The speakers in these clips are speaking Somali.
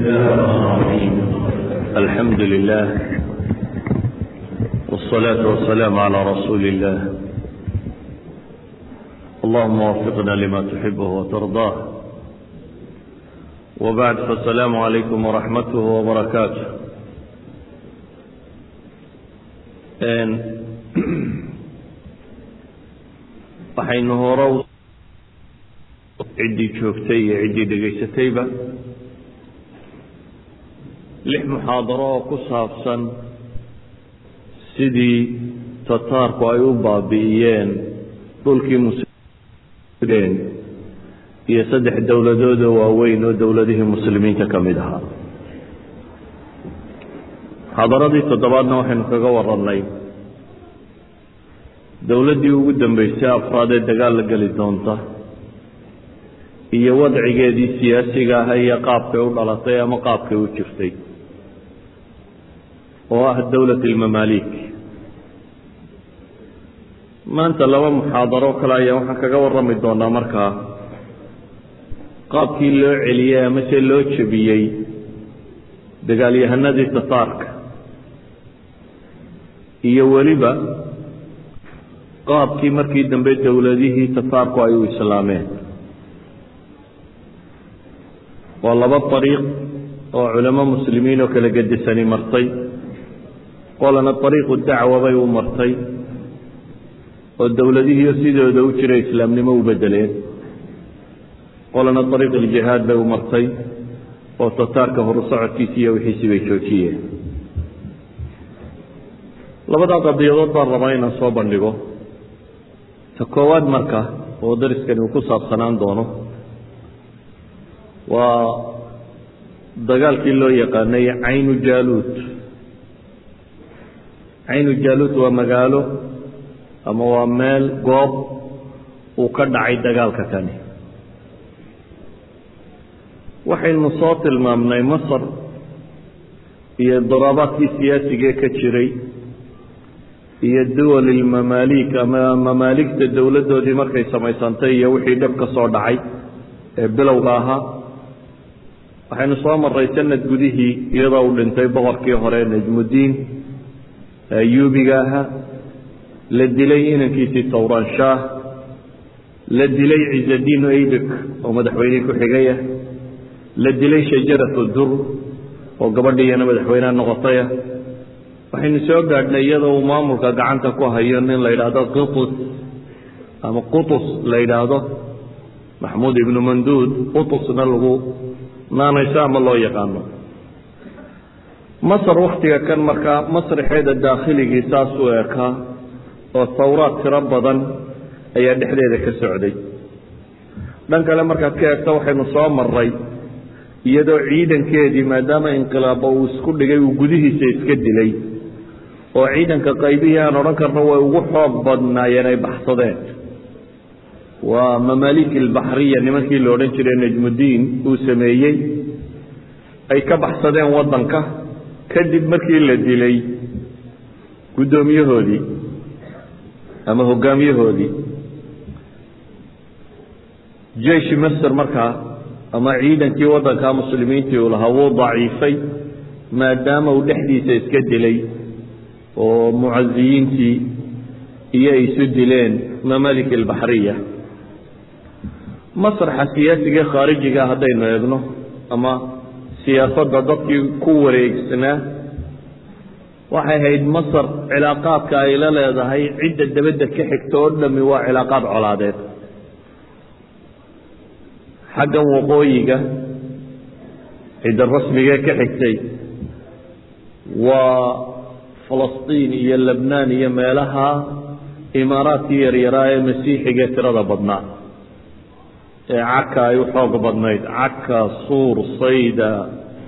الله الرحمن الرحيم الحمد لله والصلاة والسلام على رسول الله اللهم وفقنا لما تحبه وترضاه وبعد فالسلام عليكم ورحمته وبركاته waxaynu horow ciddii joogtay iyo ciddii dhegaysatayba lix muxaadaro oo ku saabsan sidii tataarku ay u baabi'iyeen dhulkii muslimiin iyo saddex dowladood oo waaweyn oo dowladihii muslimiinta ka mid ahaa. Muxaadaradii toddobaadna waxaynu kaga warannay dowladdii ugu dambeysay afraad ee dagaal la geli doonta iyo wadcigeedii siyaasiga ah iyo qaabkay u dhalatay ama qaabkay u jirtay oo ah dowlat ilmamaalik maanta laba muxaadaro kale ayaa waxaan kaga warrami doonaa markaa. Qaabkii loo celiyey ama se loo jebiyey dagaalyahanadii tataarka iyo weliba qaabkii markii dambe dowladihii tataarku ay u islaameen. Waa laba ariiq oo culamo muslimiin oo kala gedisani martay qolana ariiqu dacwa bay u martay oo dowladihiio sidooda u jira islaamnimo u bedeleen. Qolana ariiq iljihaad bay u martay oo tataarka horu socodkiisi iyo wixiisii bay joojiyeen. Labadaa qadiyadood baan rabaa inaan soo bandhigo. Ta koowaad marka oo dariskani uu ku saabsanaan doono waa dagaalkii loo yaqaanay caynu jaaluud caynu jaaluud waa magaalo ama waa meel goob uu ka dhacay dagaalka kani. Waxaynu soo tilmaamnay masar iyo daraabaadkii siyaasigee ka jiray iyo duwal ilmamaalik ama mamaaligta dowladdoodii markay samaysantay iyo wixii dhib ka soo dhacay ee bilowga ahaa. Waxaynu soo maray sanad gudihii iyadoo uu dhintay boqorkii hore najmuddiin ayuubiga ahaa la dilay inankiisii towran shaah la dilay ciizadiin aybik oo madaxweynihii ku xigayah la dilay shajaratu dur oo gabadhiiyana madaxweyneha noqotayah waxaynu soo gaadhnay iyadoo uu maamulka gacanta ku hayo nin la yidhaahdo qutus ama qutus la yidhaahdo maxmuud ibnu manduud qutusna lagu naanayso ama loo yaqaano masar wakhtiga kan markaa daakhligii saas u ekaa oo sawraad tiro badan ayaa dhexdeeda ka socday. Dhan kale markaad ka eegto waxaynu soo maray iyadoo ciidankeedii maadaama inqilaaba uu isku dhigay uu gudihiisa iska dilay oo ciidanka qaybihii aan odhan karno way ugu xoog badnaayeen ay baxsadeen. Waa mamaalik ilbaxriya nimankii la odhan jiray najmuddiin uu sameeyey. Ay ka baxsadeen waddanka kadib markii la dilay guddoomiyahoodii ama hoggaamiyahoodii jeishi masr markaa ama ciidankii waddanka muslimiintii uu lahaa wuu daciifay maadaama uu dhexdiisa iska dilay oo mucaziyiintii iyo ay isu dileen mamalik albaxriya masraxa siyaasiga khaarijiga haddaynu eegno ama siyaasadda dadkii ku wareegsanaa waxay ahayd masar cilaaqaadka ay la leedahay cidda dabadda ka xigta oo dhami waa cilaaqaad colaadeed. Xaggan waqooyiga cidda rasmigee ka xigtay waa falastiin iyo lebnaan iyo meelaha imaaraadkii yaryaraa ee masiixiga tirada badnaa ee caka ay u xoog badnayd. Caka suur sayda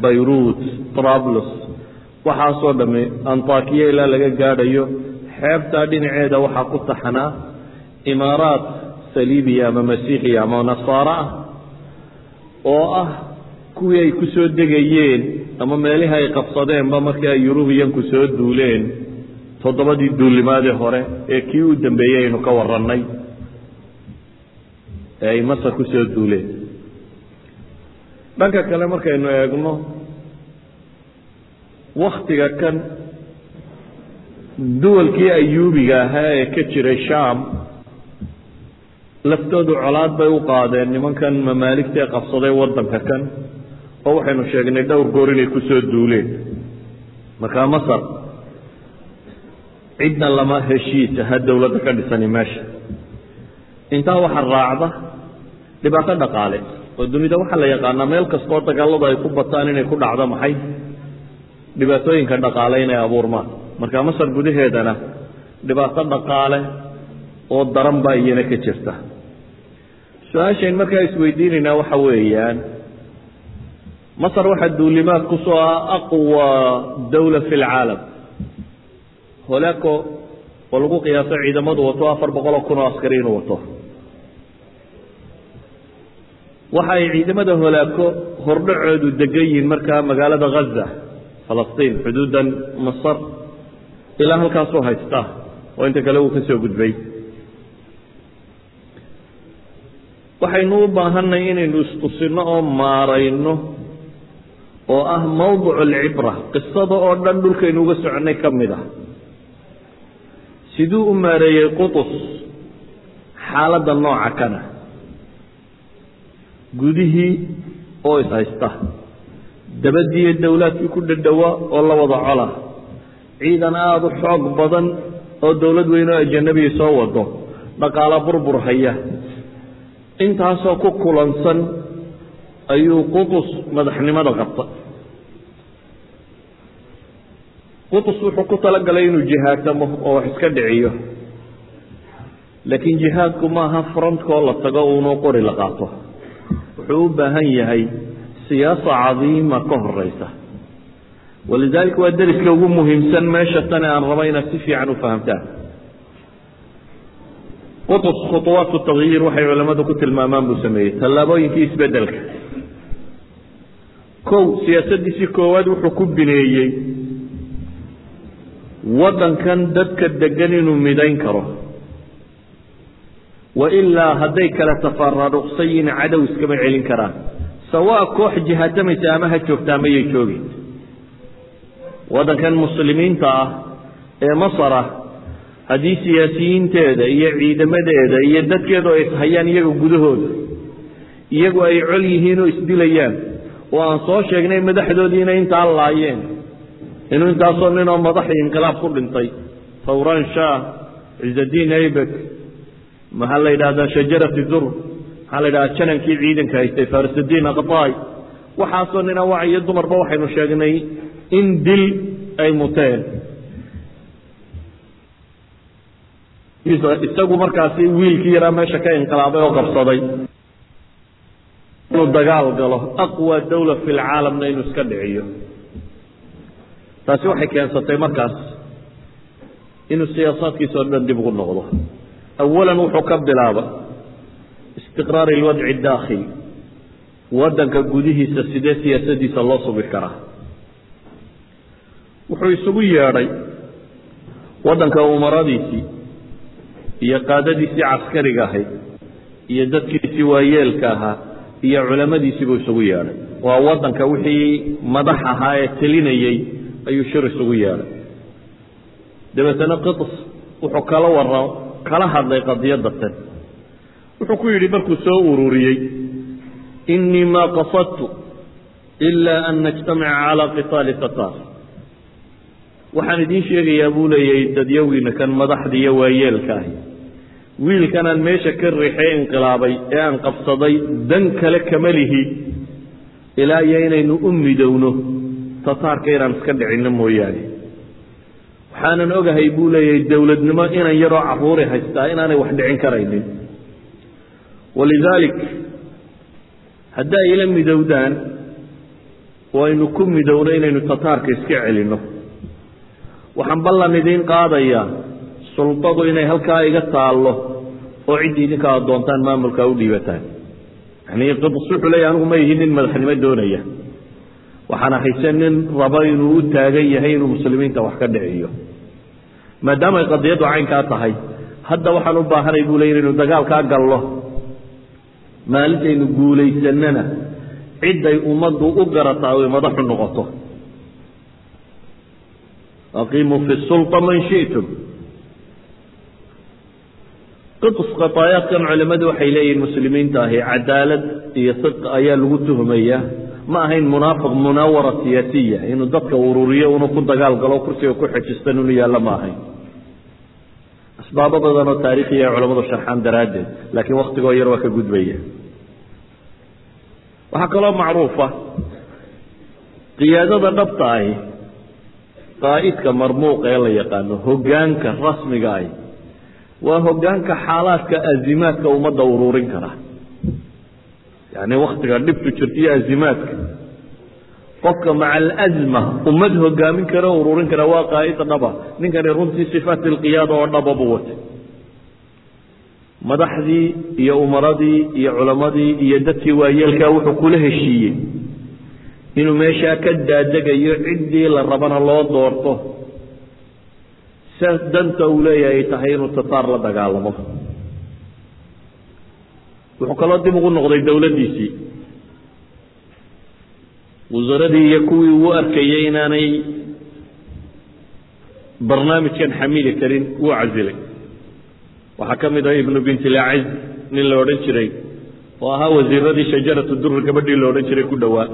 bayruut trablus. Waxaasoo dhamme antakiya ilaa laga gaadhayo xeebtaa dhinaceeda waxaa ku taxnaa imaaraat saliibiya ama masiixiya ama nasaaro ah oo ah kuwii ay ku soo degayeen ama meelihii ay qabsadeenba markii ay yurubiyanku soo duuleen toddobadii duulimaadii hore ee kii u dambeeyey aynu ka warannay ee ay masar ku soo duuleen dhanka kale markaynu eegno waktiga kan duwalkii ayuubiga ahaa ee ka jiray sham laftoodu colaad bay u qaadeen nimankan mamaaligtae qabsaday waddanka kan oo waxaynu sheegnay dhowr goor inay ku soo duuleen. Markaa masar cidna lama heshiis aha dowladda ka dhisani meesha intaa waxaa raacda dhibaato dhaqaale oo dunida waxaa la yaqaanaa meel kastoo dagaaladu ay ku bataan inay ku dhacdo maxay? Dhibaatooyinka dhaqaale inay abuurmaan. Marka masar gudaheedana dhibaato dhaqaale oo daran baa iyana ka jirta. Su'aashayn markaa isweydiinaynaa waxa weeyaan masar waxaa duulimaad ku soo ah aqwa dawla fi lcaalam holeco oo lagu qiyaaso ciidamadu wato afar boqol oo kun oo askari inuu wato. Waxa ay ciidamada holaako hordhacoodu degan yihiin markaa magaalada ghaza falastiin xuduudan masar ilaa halkaasuu haystaa oo inta kale uu ka soo gudbay. Waxaynu u baahanay inaynu istusino oo maarayno oo ah mawdic alcibra qisada oo dhan dhulkaynu uga soconnay ka mid ah siduu u maareeyey qutus xaaladda nooca kana. Gudihii oo is haysta dabadiiyo dowlaadkii ku dhadhowaa oo la wada cola. Ciidan aada u xoog badan oo dowlad weyn oo ajanabiya soo wado. Dhaqaalo burbur haya. Intaasoo ku kulansan ayuu qutus madaxnimada qabta qutus wuxuu ku talagalay inuu jihaadtamo oo wax iska dhiciyo. Laakiin jihaadku maaha frontkoo la tago uunuu qori la qaato. Wuxuu u baahan yahay siyaasa cadiima ka horeysa walidaalika waa deriska ugu muhiimsan meesha tane aan raba inaad si fiican u fahamtaan qutus khuطuwaatu takyiir waxay culammadu ku tilmaamaan buu sameeyey. Tallaabooyinkii isbeddelka kow siyaasaddiisii koowaad wuxuu ku bineeyey waddankan dadka degan inuu midayn karo. Wailaa hadday kala tafaraaruqsan yihiin cadow iskama celin karaan. Sawaa koox jihaatamaysa ama ha joogtaa mayay joogin. Waddankan muslimiinta ah ee masar ah haddii siyaasiyiinteeda iyo ciidamadeeda iyo dadkeedu ay ishayaan iyaga gudahooda iyagu ay col yihiin oo isdilayaan oo aan soo sheegnay madaxdoodii inay intaa laayeen inuu intaasoo ninoo madaxii inqilaab ku dhintay fawran shah ciizadiin aybek maxaa la yidhahdaa shajarati dur maxaa la yidhahdaa janankii ciidanka haystay farisudiin aqtaay waxaasoo nina wac iyo dumarba waxaynu sheegnay in dil ay muteen. Isagu markaasi wiilkii yaraa meesha ka inqilaabay oo qabsaday inuu dagaal galo aqwa dawla fi lcaalamna inuu iska dhiciyo taasi waxay keensatay markaas inuu siyaasaadkiisa o dhan dib ugu noqdo. Awalan wuxuu ka bilaabay istiqraar ilwadci daakhili waddanka gudihiisa sidee siyaasadiisa loo sugi karaa? Wuxuu isugu yeedhay waddanka umaradiisii iyo qaadadiisii caskariga ahayd iyo dadkiisii waayeelka ahaa iyo culamadiisiibuu isugu yeedhay. Waa waddanka wixii madax ahaa ee telinayey ayuu shir isugu yeedhay dabeetana qitus wuxuu kala wara kala hadlay qadiyadda tan wuxuu ku yidhi markuu soo ururiyey innii maa qasadtu ilaa an najtamica calaa qitaali tataar waxaan idiin sheegayaa buu leeyahay dadyawiina kan madaxda iyo waayeelka ahi. Wiilkanaan meesha ka riixee inqilaabay ee aan qabsaday dan kale kama lihi ilaa iyo inaynu u midowno tataarka inaan iska dhicinno mooyaane. waxaanan ogahay buu leeyahay dowladnimo inan yaroo caruuri haystaa inaanay wax dhicin karaynin. walidaalik haddi ay ila midowdaan oo aynu ku midowno inaynu tataarka iska celinno waxaan ballan idiin qaadayaa sultadu inay halkaa iga taallo oo ciddii idinka aad doontaan maamulkaa u dhiibataan. yanii qibs wuxuu leeyahy anigu ma ihi nin madaxnimo doonaya waxaan ahayse nin rabo inuu u taagan yahay inuu muslimiinta wax ka dhiciyo. maadaamay qadiyaddu caynkaa tahay hadda waxaan u baahanay buu leeyihi inu dagaalkaa gallo. maalintaynu guulaysannana cidday ummaddu u garata ay ummado noqoto. aqiimuu fi sula man shi'tum. qiqs khataayaadkan culimmadu waxay leeyihiin muslimiinta ahi cadaalad iyo sidqa ayaa lagu tuhmayaa ma ahayn munaafiq munaawara siyaasiya inuu dadka ururiyo unu ku dagaal galo kursiga ku xejistan inu yaallo ma ahayn. Asbaabo badan oo taariikhiya ay culamadu sharxaan daraaddeed laakiin waktigoo yar waa ka gudbaya. Waxaa kaloo macruufa qiyaadada dhabta ahi qaa'idka marmuuqa ee la yaqaano hoggaanka rasmiga ahi waa hoggaanka xaalaadka azimaadka ummadda ururin kara yacni waktiga dhibtu jirta iyo azimaadka. Qofka maca alazma ummad hogaamin kara o ururin kara waa qaa'ida dhaba. Ninkani runtii sifaat ilqiyaada oo dhaba buu watay. Madaxdii iyo umaradii iyo culammadii iyo dadkii waayeelkaa wuxuu kula heshiiyey inuu meeshaa ka daadegayo ciddii la rabana loo doorto. Saas danta uu leeyahay ay tahay inuu tataar la dagaalamo wuxuu kaloo dib ugu noqday dowladdiisii wasaradii iyo kuwii uu arkayay inaanay barnaamijkan xamili karin wuu casilay. Waxaa ka mid ah ibnu bintilaaciz nin la odhan jiray oo ahaa wasiiradii shajaratu dur gabadhii la odhan jiray ku dhowaa.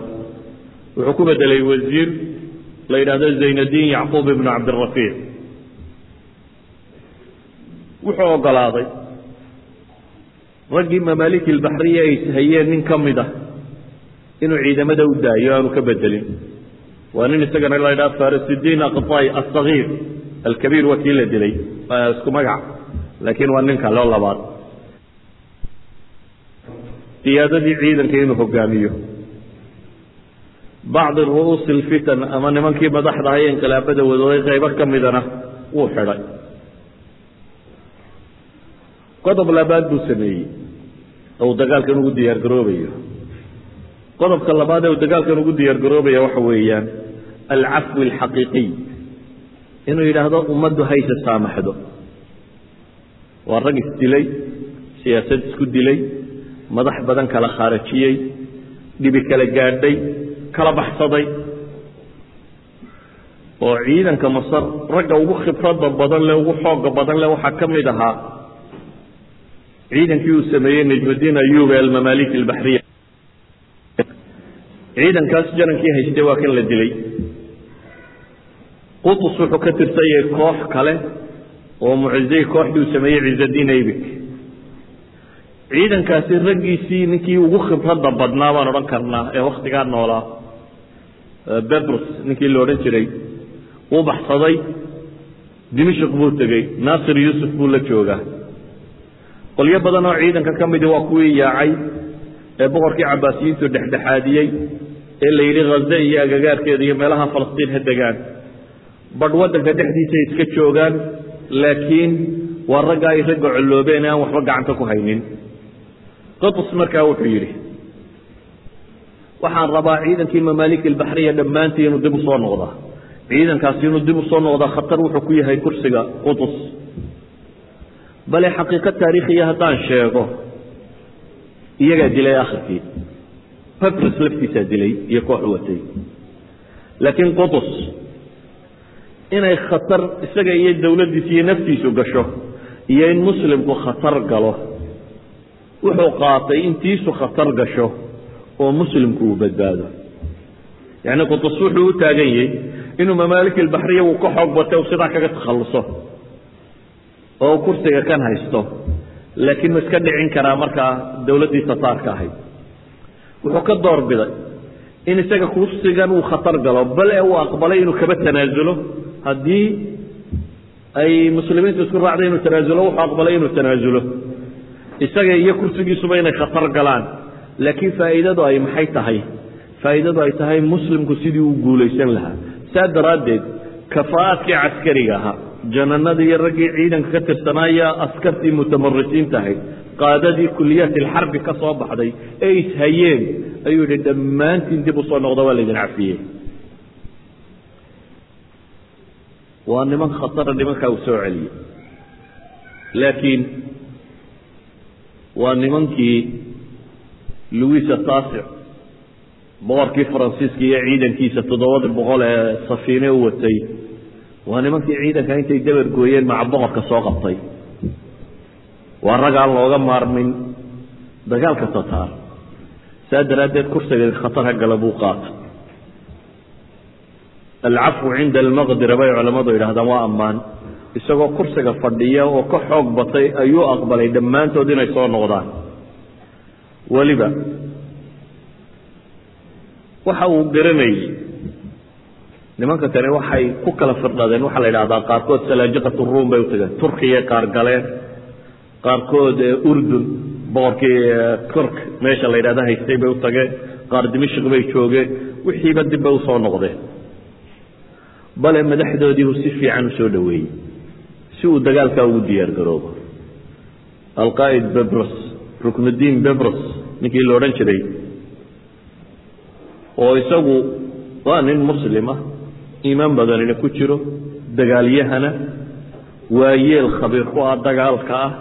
Wuxuu ku bedelay wasiir la yidhaahdo zaynadiin yacquub ibnu cabdirafiic. Wuxuu ogolaaday raggii mamaaliki ilbaxriya ay sahayeen nin ka mid ah inuu ciidamada u daayo aanu ka bedelin. Waa nin isagana la ydhaha farasidiin aqtay asagiir alkabiir waa kii la dilay isku magac laakiin waa nin kale oo labaad. Siyaadadii ciidanka inuu hogaamiyo. Bacdi ru'uusi alfitan ama nimankii madaxda ahae inqilaabada wadooday qaybo ka midana wuu xidhay. Qodob labaad buu sameeyey uu dagaalkan ugu diyaar garoobayo. Qodobka labaad ee uu dagaalkan ugu diyaar garoobaya waxa weeyaan alcafwi alxaqiiqiy. Inuu yidhaahdo ummaddu hayse saamaxdo. Waa rag isdilay siyaasad isku dilay madax badan kala khaarajiyey dhibi kala gaadhay kala baxsaday. Oo ciidanka masar ragga ugu khibradda badan leh ugu xooga badan leh waxaa ka mid ahaa ciidankii uu sameeyey najmudiin ayub ee almamaaliki albaxriya ciidankaas janankii haystay waa kan la dilay. Qutus wuxuu ka tirsan yahay koox kale oo mucizey kooxdii uu sameeyey cizadiin aybik. Ciidankaasi raggiisii ninkii ugu khibradda badnaa baan odhan karnaa ee waktigaa noolaa bebrus ninkii la odhan jiray wuu baxsaday dimashik buu tegey naasir yuusuf buu la joogaa qolyo badan oo ciidanka ka midi waa kuwii yaacay ee boqorkii cabaasiyiintu dhexdhexaadiyey ee la yidhi khaze iyo agagaarkeeda iyo meelaha falastiin ha degaan. Badh waddanka dhexdiisay iska joogaan laakiin waa ragga ay ragga colloobeen ee aan waxba gacanta ku haynin. Qatus markaa wuxuu yidhi waxaan rabaa ciidankii mamaaliki albaxriya dhammaantii inuu dib u soo noqdaa. Ciidankaasi inuu dib u soo noqdaa khatar wuxuu ku yahay kursiga qutus bale xaqiiqo taariikhiya haddaan sheego iyagaa dilay akhirkii. Pepres laftiisaa dilay iyo koox watay. Laakiin qutus inay khatar isaga iyo dawladdiisa iyo naftiisu gasho iyo in muslimku khatar galo wuxuu qaatay intiisu khatar gasho oo muslimku uu badbaado. Yacni qutus wuxuu u taagan yahay inuu mamaaliki albaxriya uu ka xoog batay u sidaa kaga takhalluso oo kursiga kan haysto laakiin ma iska dhicin karaa markaa dawladdii tataarka ahayd. Wuxuu ka door biday in isaga kursigan uu khatar galo bal ee uu aqbalay inuu kaba tanaasulo haddii ay muslimiintu isku raacday inuu tanaasulo wuxuu aqbalay inuu tanaasulo isaga iyo kursigiisuba inay khatar galaan laakiin faa'iidadu ay maxay tahay? Faa'iidadu ay tahay muslimku sidii uu guulaysan lahaa. Saa daraaddeed kafaa'aadkii caskariga ahaa jananadii iyo raggii ciidanka ka tirsanaya askartii mutamarisiinta ahayd qaadadii kuliyaat ilxarbi ka soo baxday ee ishayeen ayuu yidhi dhammaantiin dib u soo noqda waa laydin cafiyey waa niman khatara nimankaa uu soo celiyey laakiin waa nimankii louisa taasic boqorkii faransiiska iyo ciidankiisa toddobada boqol ee safiine u watay waa nimankii ciidanka intay dabar gooyeen maca boqorka soo qabtay. Waa rag aan looga maarmin dagaalka tataar saa daraaddeed kursiga khatar ha gala buu qaata alcafwu cinda almaqdira bay culammadu yidhahdaan waa ammaan. Isagoo kursiga fadhiya oo ka xoog batay ayuu aqbalay dhammaantood inay soo noqdaan. Weliba waxa uu garanayey nimanka kani waxay ku kala firdhadeen waxaa la yidhahdaa qaarkood salaajiqat ruum bay u tageen. Turkiya qaar galeen qaarkood urdun boqorkii turk meesha la yidhahda haystay bay u tageen. Qaar dimashik bay joogeen. Wixiiba dib bay u soo noqdeen. Bale madaxdoodii uu si fiican u soo dhoweeyey. Si uu dagaalkaa ugu diyaar garoobo. Alqaa'id bebros ruknudiin bebros ninkii la odhan jiray oo isagu waa nin muslima iimaan badanina ku jiro dagaalyahana waayeel khabiir ku ah dagaalka ah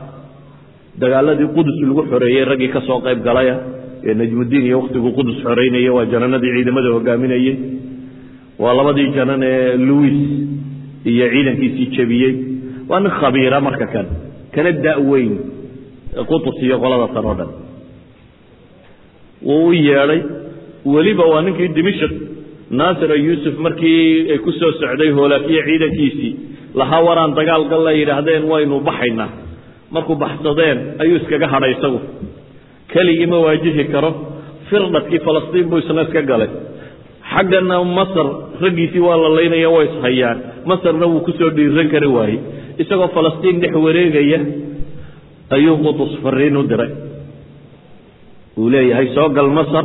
dagaaladii qudus lagu xoreeyey raggii ka soo qayb galaya ee najmudiin iyo wakhtiguu qudus xoreynaya waa jananadii ciidamada hogaaminayey waa labadii janan ee louis iyo ciidankiisii jebiyey waa nin khabiira marka kan kana da-weyn qutus iyo qolada tan oo dhan. Wuu u yeedhay weliba waa ninkii dimishik naasir yuusuf markii ay ku soo socday hoolaakiya ciidankiisii lahaa waraan dagaal galla yidhaahdeen waynu baxaynaa markuu baxsadeen? Ayuu iskaga hadhay isagu. Keligii ma waajihi karo. Firdhadkii falastiin buu isna iska galay. Xaggana masar raggiisii waa la laynaya waa ishayaan masarna wuu ku soo dhiiran kari waayey. Isagoo falastiin dhex wareegaya ayuu qudus fariin u diray. Uu leeyahay soo gal masar.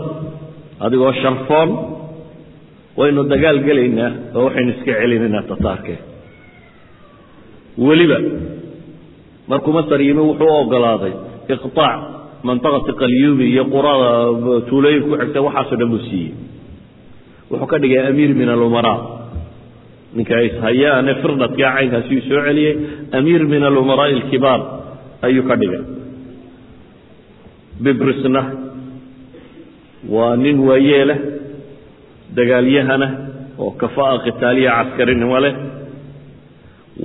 Adigoo sharfoon waynu dagaal gelaynaa oo waxaynu iska celinaynaa tataarkee weliba markuu masar yimi wuxuu u ogolaaday iqطaac mantaqati qalyubi iyo qurada tuulooyin ku xigta waxaasoo dhan buu siiyey. Wuxuu ka dhigay amiir min alumaraa ninka ishayaane firdhadkaa caynkaasi uu soo celiyey amiir min alumaraa'i alkibaar ayuu ka dhigay. Bibrisna. Waa nin waayeeleh dagaalyahana oo kafa'a khitaaliya caskarinimo leh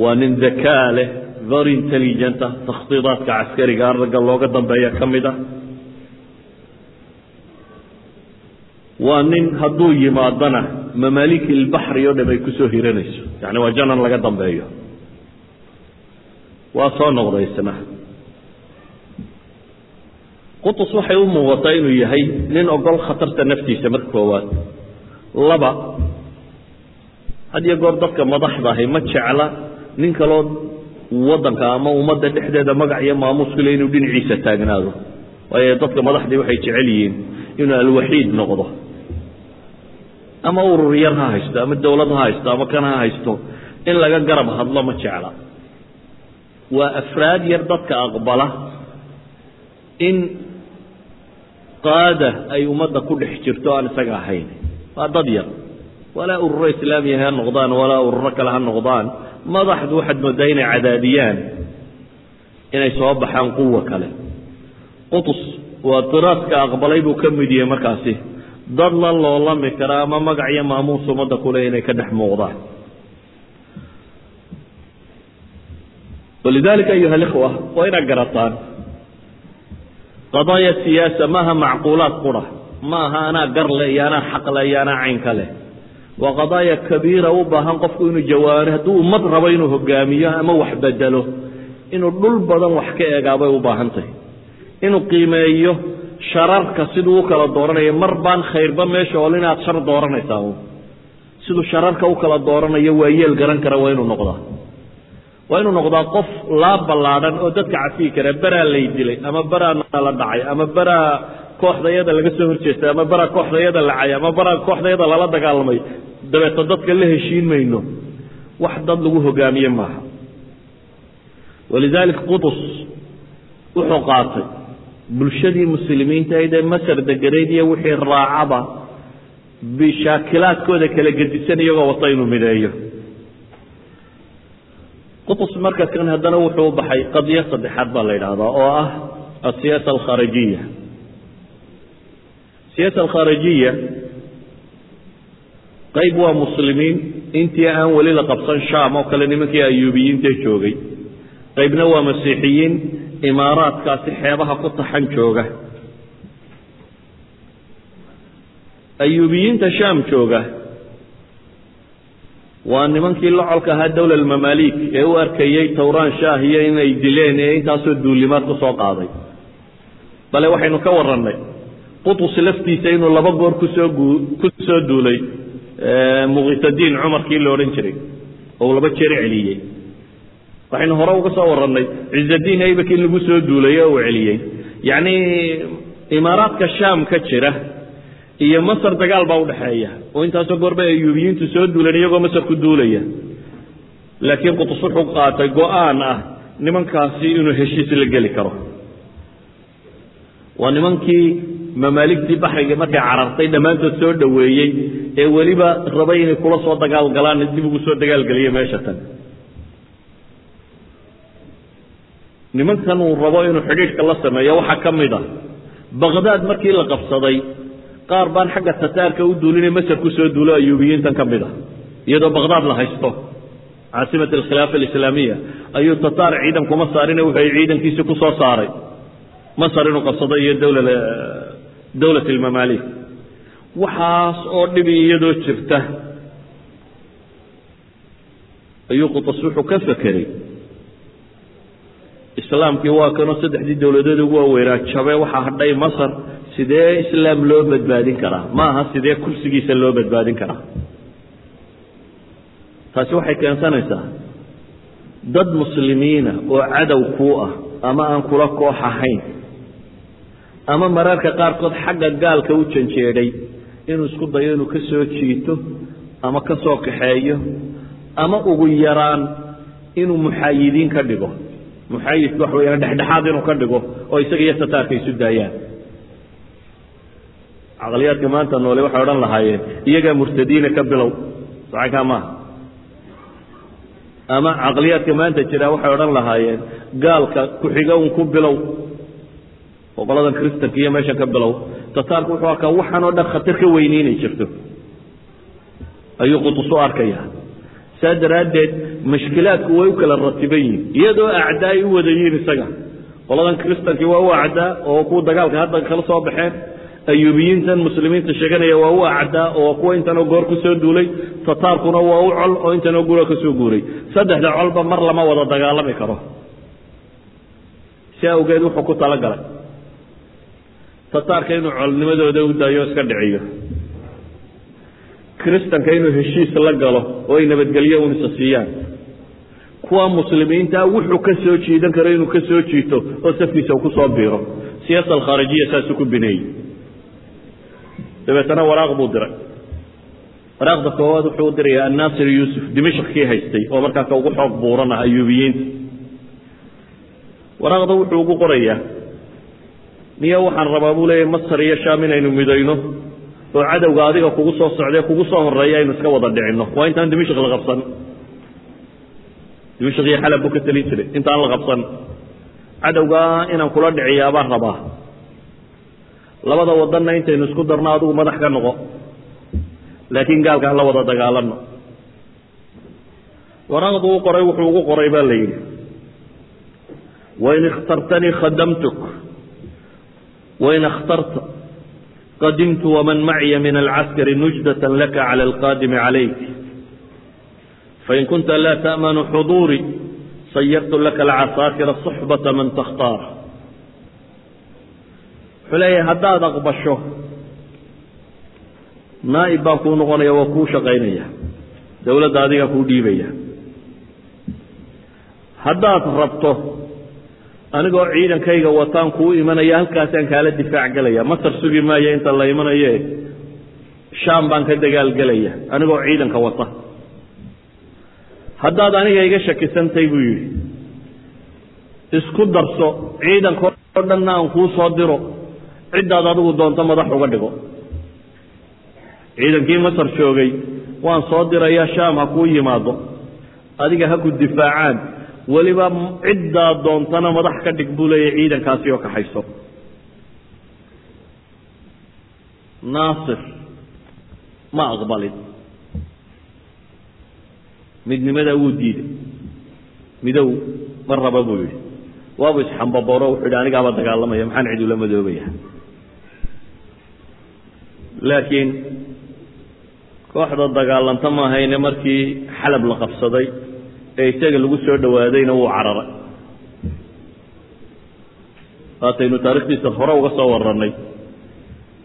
waa nin dakaa leh very intelligent ah takhdiidaadka caskariga ragga looga dambeeya ka mid ah. Waa nin hadduu yimaadana mamaaliki ilbaxri oo dham ay ku soo hiranayso yacni waa janan laga dambeeyo. Waa soo noqday isna qutus waxay u muuqataa inuu yahay nin ogol khatarta naftiisa marka koowaad laba. Had iyo goor dadka madaxda ahi ma jecla nin kaloo waddanka ama ummadda dhexdeeda magac iyo maamuus ku le inuu dhinaciisa taagnaado. Waayo dadka madaxdii waxay jecel yihiin inuu alwaxiid noqdo. Ama urur yar ha haysto ama dawlad ha haysto ama kan ha haysto in laga garab hadlo ma jecla. Waa afraad yar dadka aqbala in qaada ay ummadda ku dhex jirto aan isaga ahayn waa dad yar. Walaa ururo islaamiya ha noqdaan walaa ururo kale ha noqdaan. Madaxdu waxaad moodaa inay cadaadiyaan inay soo baxaan quwa kale. Qutus waa tiraadka aqbalay buu ka mid yahay markaasi. Dad la loolami kara ama magac iyo maamuus ummadda kule inay ka dhex muuqdaan. Walidalika ayuha alikhwa waa inaad garataan. Qadaaya siyaasa maaha macquulaad qura ma aha anaa gar leh iyo anaa xaq leh. Iyo anaa caynka leh waa qadaaya kabiira u baahan qofku inuu jawaano hadduu ummad rabo inuu hogaamiyo ama wax bedelo inuu dhul badan wax ka eegaabay u baahan tahay. Inuu qiimeeyo shararka siduu u kala dooranayo mar baan khayrba meesha ool inaad shar dooranaysaa siduu shararka u kala dooranayo waa yeel garan kara waa inuu noqdaa. Waa inuu noqdaa qof laa ballaadhan oo dadka cafiyi kara beraa lay dilay ama beraa nala dhacay ama beraa kooxdayada laga soo horjeestay ama beraa kooxdayada lacay ama beraa kooxdayada lala dagaalamay. Dabeeta dadka la heshiin mayno wax dad lagu hogaamiye maaha. Walidaalika qutus wuxuu qaatay bulshadii muslimiinta ahayd ee masar deganayd iyo wixii raacaba bishaakilaadkooda kala gedisan iyagoo wata inuu mideeyo. Qutus marka kan haddana wuxuu baxay qadiyo saddexaad baa la yidhaahdaa oo ah asiyaasa alkharijiya siyaasa alkharijiya qayb waa muslimiin. Intii aan weli la qabsan sham oo kale nimankii ayuubiyiinta joogay. Qaybna waa masiixiyiin imaaraadkaasi xeebaha ku taxan jooga. Ayuubiyiinta sham jooga waa nimankii locolka ahaa dowla almamaalik ee u arkayey towraan shaah iyo inay dileen ee intaasoo duulimaad ku soo qaaday. Bale waxaynu ka warannay qutus laftiisa inuu laba goor ku soo ku soo duulay muqitadiin cumarkii la odhan jiray oo laba jeer celiyey waxaynu hore uga soo warannay cizadiin aybak in lagu soo duulay uu celiyey yacni imaaraadka sham ka jira iyo masar dagaal baa udhaxeeya oo intaasoo goor bay ayuubiyiintu soo duuleen iyagoo masar ku duulaya. Laakiin qutus wuxuu qaatay go'aan ah nimankaasi inuu heshiis la geli karo waa nimankii mamaaligtii baxriga markay carartay dhammaantood soo dhoweeyey ee weliba rabay inay kula soo dagaal galaan dib ugu soo dagaalgeliya meesha tan. Nimankan uu rabo inuu xidhiidhka la sameeyo waxaa ka mid a baqdaad markii la qabsaday qaar baan xagga tataarka u duulinay masar ku soo duulo ayuubiyiintan ka mid a iyadoo baqdaad la haysto caasimat alkhilaafa alislaamiya ayuu tataar ciidan kuma saarine wuxuu ciidankiisi ku saaray masar inuu qabsado iyo dowla dowlat almamaalik waxaas oo dhibi iyadoo jirta ayuu qutas wuxuu ka fekeray. Islaamkii waa kanoo saddexdii dowladood ugu waaweynaa jabe waxaa hadhay masar sidee islaam loo badbaadin karaa? Ma aha sidee kursigiisa loo badbaadin karaa? Taasi waxay keensanaysaa dad muslimiina oo cadow kuu ah ama aan kula koox ahayn ama mararka qaarkood xagga gaalka u janjeedhay inuu isku dayo inuu ka soo jiito ama ka soo kaxeeyo ama ugu yaraan inuu muxaayidiin ka dhigo. Muxaayidku waxa weyaan dhexdhexaad inuu ka dhigo oo isaga iyo tataarka isu daayaan. Caqliyaadka maanta noole waxay odhan lahaayeen iyagaa murtadiina ka bilow. Sacankaa maaha ama caqliyaadka maanta jira waxay odhan lahaayeen gaalka ku-xiga un ku bilow oo qoladan kristanka iyo meeshan ka bilow. Tataarku wuxuu arkaa waxaan oo dhan khatar ka weyni inay jirto. Ayuu qutus u arkaya. Saa daraaddeed mashkilaadku way u kala ratiban yihiin iyadoo acdaa ay u wada yihiin isaga. Qoladan kristankii waa u acdaa oo kuwa dagaalka hadda kala soo baxeen. Ayuubiyiintan muslimiinta sheeganaya waa u acdaa oo kuwa intanoo goor ku soo duulay. Tataarkuna waa u col oo intanoo gura ka guuray. Saddexda colba mar lama wada dagaalami karo. Si awgeed wuxuu ku talagalay tataarka inuu colnimadooda u daayo iska dhiciyo. Kristanka inuu heshiis la galo oo ay nabadgelyo unisa siiyaan. Kuwa muslimiinta wuxuu ka soo jiidan karo inuu ka soo jiito oo safkiisa uu ku soo biiro. Siyaasa alkhaarijiya saasuu ku bineeyey dabeetana waraaq buu diray. Waraaqda koowaad wuxuu u diraya annaasir yuusuf dimashq kii haystay oo markaa ka ugu xoog buuran ah ayuubiyiinta. Waraaqda wuxuu ugu qorayaa niyo waxaan rabaa buu leeyahy masar iyo shaam inaynu midayno. Oo cadowga adiga kugu soo socdee kugu soo horreeya aynu iska wada dhicinno. Waa intaan dimashq la qabsan. Dimashq iyo xalab buu ka talin jiray intaan la qabsan. Cadowgaa inaan kula dhiciyaa baan rabaa. Labada wadanna intaynu isku darno adigu madax ka noqo. Laakiin gaalkaan la wada dagaalano waraaqdu u qoray wuxuu ugu qoray baa la yidhi wain ikhtartanii khadamtuk wain اkhtarta qadimtu waman macya min alcaskari nujdaة laka calى alqaadimi calayk fain kunta laa taأmanu xuduurii sayartu laka alcasaakira صuxbata man takhtaar wuxuu leeyahay haddaad aqbasho naa'ib baan kuu noqonaya waa kuu shaqaynaya dowladda adigaa kuu dhiibaya haddaad rabto anigoo ciidankayga wataan kuu imanaya halkaasaan kaala difaac gelaya masar sugi maayo inta la imanaye shaam baan ka dagaalgelaya anigoo ciidanka wata. Haddaad aniga iga shakisantay buu yidhi isku darso ciidanka oo dhanna aan kuu soo diro ciddaad adigu doonto madax uga dhigo. Ciidankii masar joogay waan soo dirayaa shaam ha kuu yimaado. Adiga ha ku difaacaan weliba ciddaa doontana madax ka dhig buu leeyahy ciidankaasi oo kaxayso naasir ma aqbalin. Midnimadaa wuu diiday. Midow ma raba buu yidhi. Waabu isxambabooro wuxuu yidhi anigaaba dagaalamaya maxaan cid ula madoobaya laakiin kooxda dagaalanta maahayne markii xalab la qabsaday ee isaga lagu soo dhowaadayna wuu cararay. Waataynu taarikhdiisa hore uga soo warannay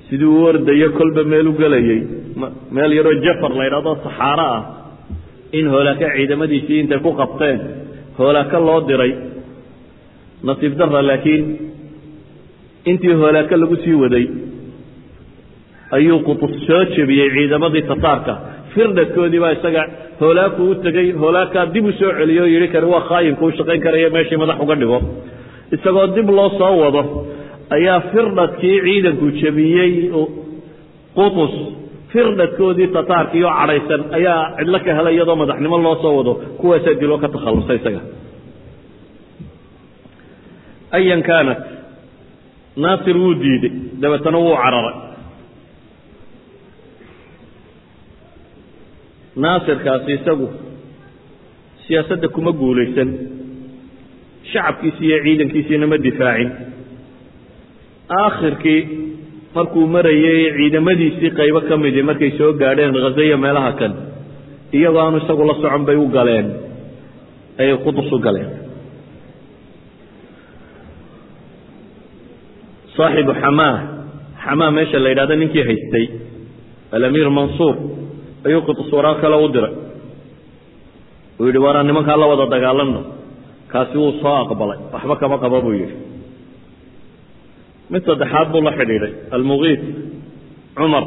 sidii uu ordayo kolba meel u gelayey meel yaroo jafar la ydhahdo saxaaro ah. In hoolaaka ciidamadiisii intay ku qabteen hoolaaka loo diray. Nasiib darra laakiin intii hoolaaka lagu sii waday ayuu qutus soo jebiyey ciidamadii tataarka firdhadkoodii baa isaga hoolaaku u tegey hoolaakaa dib u soo celiyo yidhi kani waa khaayinku u shaqayn karaya meeshii madax uga dhigo. Isagoo dib loo soo wado ayaa firdhadkii ciidanku jebiyey qutus firdhadkoodii tataarkii oo cadhaysan ayaa cidlo ka helay iyadoo madaxnimo loo soo wado kuwaasaa diloo ka takhallusay isaga. Ayan kaanat naasir wuu diiday dabeetana wuu cararay naasirkaasi isagu siyaasadda kuma guulaysan. Shacabkiisi iyo ciidankiisiina ma difaacin. Aakhirkii markuu marayay ciidamadiisii qaybo ka midii markay soo gaadheen khazaya meelaha kan iyagoo aanu isagu la socon bay u galeen ayay qudus u galeen. Saaxibu xamaa xamaa meesha la yidhahdo ninkii haystay alamiir mansuur ayuu qudus waraaq kale u diray. Uu yidhi waanaan nimankaa la wada dagaalanno. Kaasi wuu soo aqbalay. Waxba kama qabo buu yidhi. Mid saddexaad buu la xidhiidhay. Almugiid cumar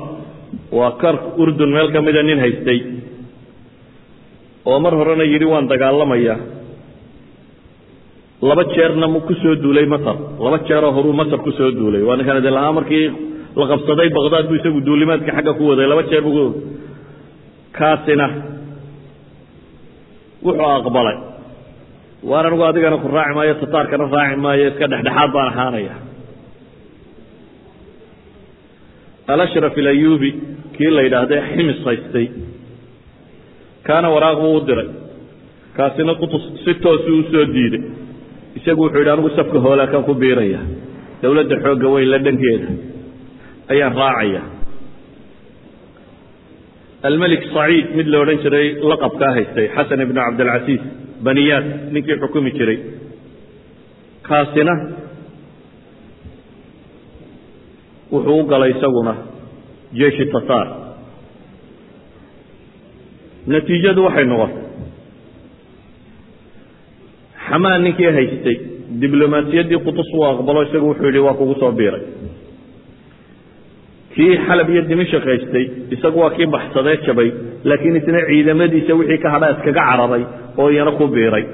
waa kark urdun meel ka mida nin haystay. Oo mar horena yidhi waan dagaalamayaa laba jeerna ku soo duulay masar. Laba jeeroo horuu masar ku soo duulay. Waa ninkan idin lahaa markii la qabsaday baqdaad buu isagu duulimaadka xagga ku waday. Laba jeer buu kaasina wuxuu aqbalay. Waan anigu adigana ku raaci maayo tataarkana raaci maayo iska dhexdhexaad baan ahaanaya. Alashraf ilayubi kii la yidhaahda ximis haystay. Kaana waraaq buu u diray. Kaasina qutus si toosuu u soo diiday isagu wuxuu yidhi anigu safka hoolaakaan ku biiraya. Dowladda xoogga weyn la dhankeeda. Ayaan raacaya almelik saciid mid la odhan jiray laqabkaa haystay xasan ibnu cabdilcasiis baniyaad ninkii xukumi jiray kaasina wuxuu u galay isaguna jeeshi tataar natiijadu waxay noqotay xamaan ninkii haystay diblomaasiyaddii qutus uu aqbalo isagu wuxuu yidhi waa kugu soo biiray kii xalab iyo dimashik haystay isagu waa kii baxsadee jabay laakiin isna ciidamadiisa wixii ka hadha iskaga cararay oo iyana ku biiray.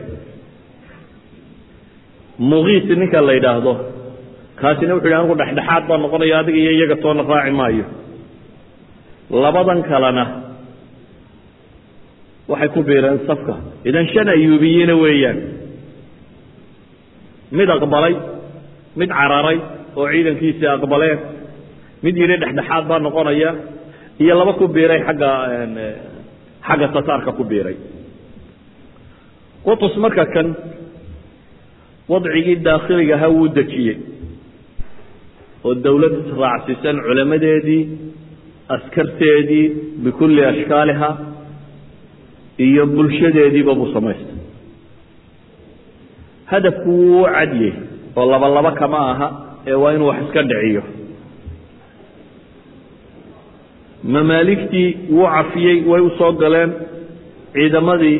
Muqiis ninka la yidhaahdo kaasina wuxu yidhi anigu dhexdhexaad baa noqonaya adiga iyo iyaga toona raaci maayo. Labadan kalena waxay ku biireen safka. Idan shan ayuubiyiina weeyaan. Mid aqbalay mid cararay oo ciidankiisii aqbaleen mid yidhi dhexdhexaad baa noqonaya iyo laba ku biiray xagga xagga tataarka ku biiray. Qutus marka kan wadcigii daakhiliga ahaa wuu dejiyey oo dowlad raacsiisan culamadeedii askarteedii bikulli ashkaaliha iyo bulshadeediiba buu samaystay. Hadafku wuu cadyey oo laba laba kama aha ee waa inuu wax iska dhiciyo mamaaligtii wuu cafiyey way u soo galeen ciidamadii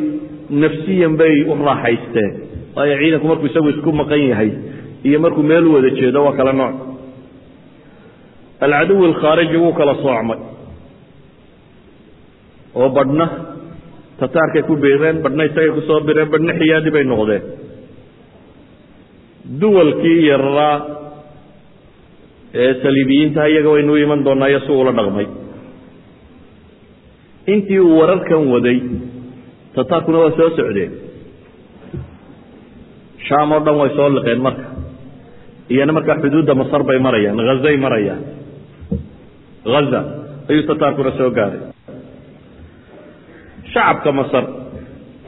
nafsiyan bay u raaxaysteen waayo ciidanku markuu isagu isku maqan yahay iyo markuu meel u wada jeedo waa kala nooc. Alcaduwi alkhaariji wuu kala soocmay. Oo badhna tataarkay ku biireen badhna isagay ku soo bireen badhna xiyaadi bay noqdeen. Duwalkii yararaa ee saliibiyiinta iyaga waynu u iman doonaa iyo si uula dhaqmay intii uu wararkan waday tataarkuna waa soo socdeen. Shaam oo dhan way soo liqeen marka. Iyana markaa xuduudda masar bay marayaan hazay marayaan. Haza ayuu tataarkuna soo gaaray. Shacabka masar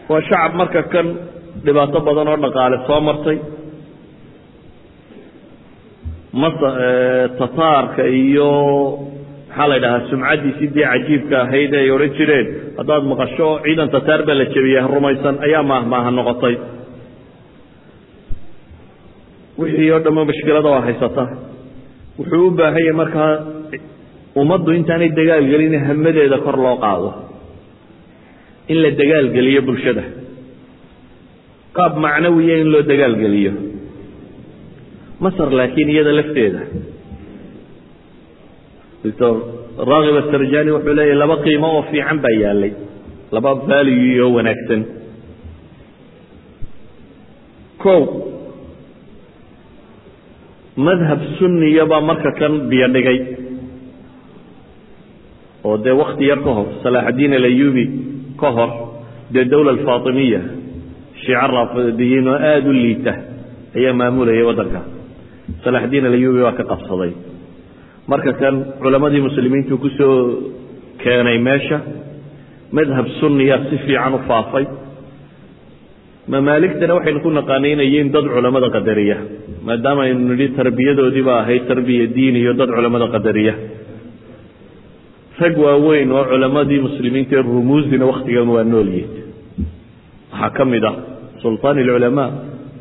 waa shacab marka kan dhibaato badan oo dhaqaale soo martay. Mas tataarka iyo maxaa la yidhahaa sumcaddiisii dee cajiibka ahayd ay odhan jireen. Haddaad maqasho ciidan tataar baa la jebiyey rumaysan ayaa maahmaaha noqotay. Wixii oo dhamma mashkilada waa haysata. Wuxuu u baahan yahay markaa ummaddu intaanay dagaal gelin hamadeeda kor loo qaado. In la dagaal geliyo bulshada. Qaab macnawiya in loo dagaal geliyo masar laakiin iyada lafteeda raakib asarjani wuxuu leeyahy laba qiimo oo fiican baa yaalay. Laba value oo wanaagsan. O madhab sunniya baa marka kan biyo dhigay. Oo dee wakti yar ka hor salaaxaddiin alayubi ka hor dee dowla alfaatimiya shiico raafidiyiin oo aada u liita ayaa maamulayay waddanka salaaxaddiin alayubi waa ka qabsaday marka kan culammadii muslimiintu ku soo keenay meesha madhab sunniya si fiican u faafay. Mamaaligtana waxaynu ku naqaanaynayiin dad culammada qadariya maadaama aynu nidhi tarbiyadoodiiba ahayd tarbiya diin iyo dad culammada qadariya. Rag waaweyn oo culammadii muslimiinta ee rumuusina wakhtigan waa noolyihin waxaa ka mid ah sulطaan اlculamaa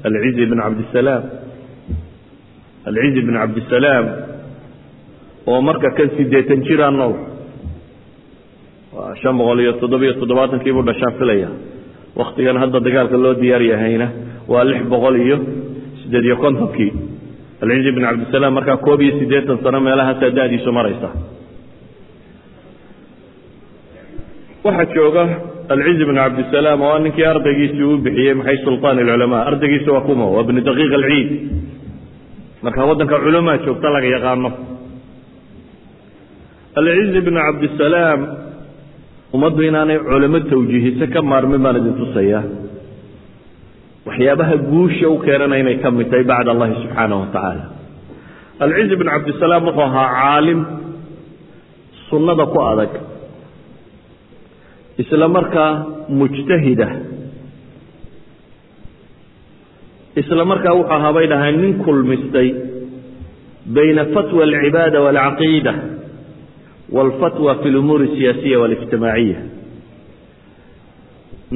alcizi bn cabdisalaam alcizi bn cabdisalaam oo marka kan sideetan jiraa nool. Waa shan boqol iyo toddobiyo toddobaatankii buu dhashaan filaya. Waktigan hadda dagaalka loo diyaar yahayna waa lix boqol iyo siddeed iyo kontonkii. Alcizi bn cabdisalaam markaa koob iyo siddeetan sano meelahaasaa da-diisu maraysa. Waxaa jooga alcizi bn cabdisalaam oo ninkii ardaygiisii uu bixiyey maxay sulطaan اlculamaa ardaygiisi waa kuma waa bni daqiiq alciid. Marka waddanka culamaa joogta laga yaqaano alcizi bn cabdisalaam ummaddu inaanay culamo tawjiihise ka maarmin baan idin tusaya waxyaabaha guusha u keenana inay ka mid tahay bacd allahi subxaanaه wa tacaala alcizi bn cabdisalaam wuxuu ahaa caalim sunnada ku adag isla markaa mujtahida isla markaa wuxuu ahaa bay dhahaan nin kulmistay bayna fatwa alcibaada wاlcaqiida wاlfatwa fi اlumuuri الsiyaasiya wاlijtimaaciya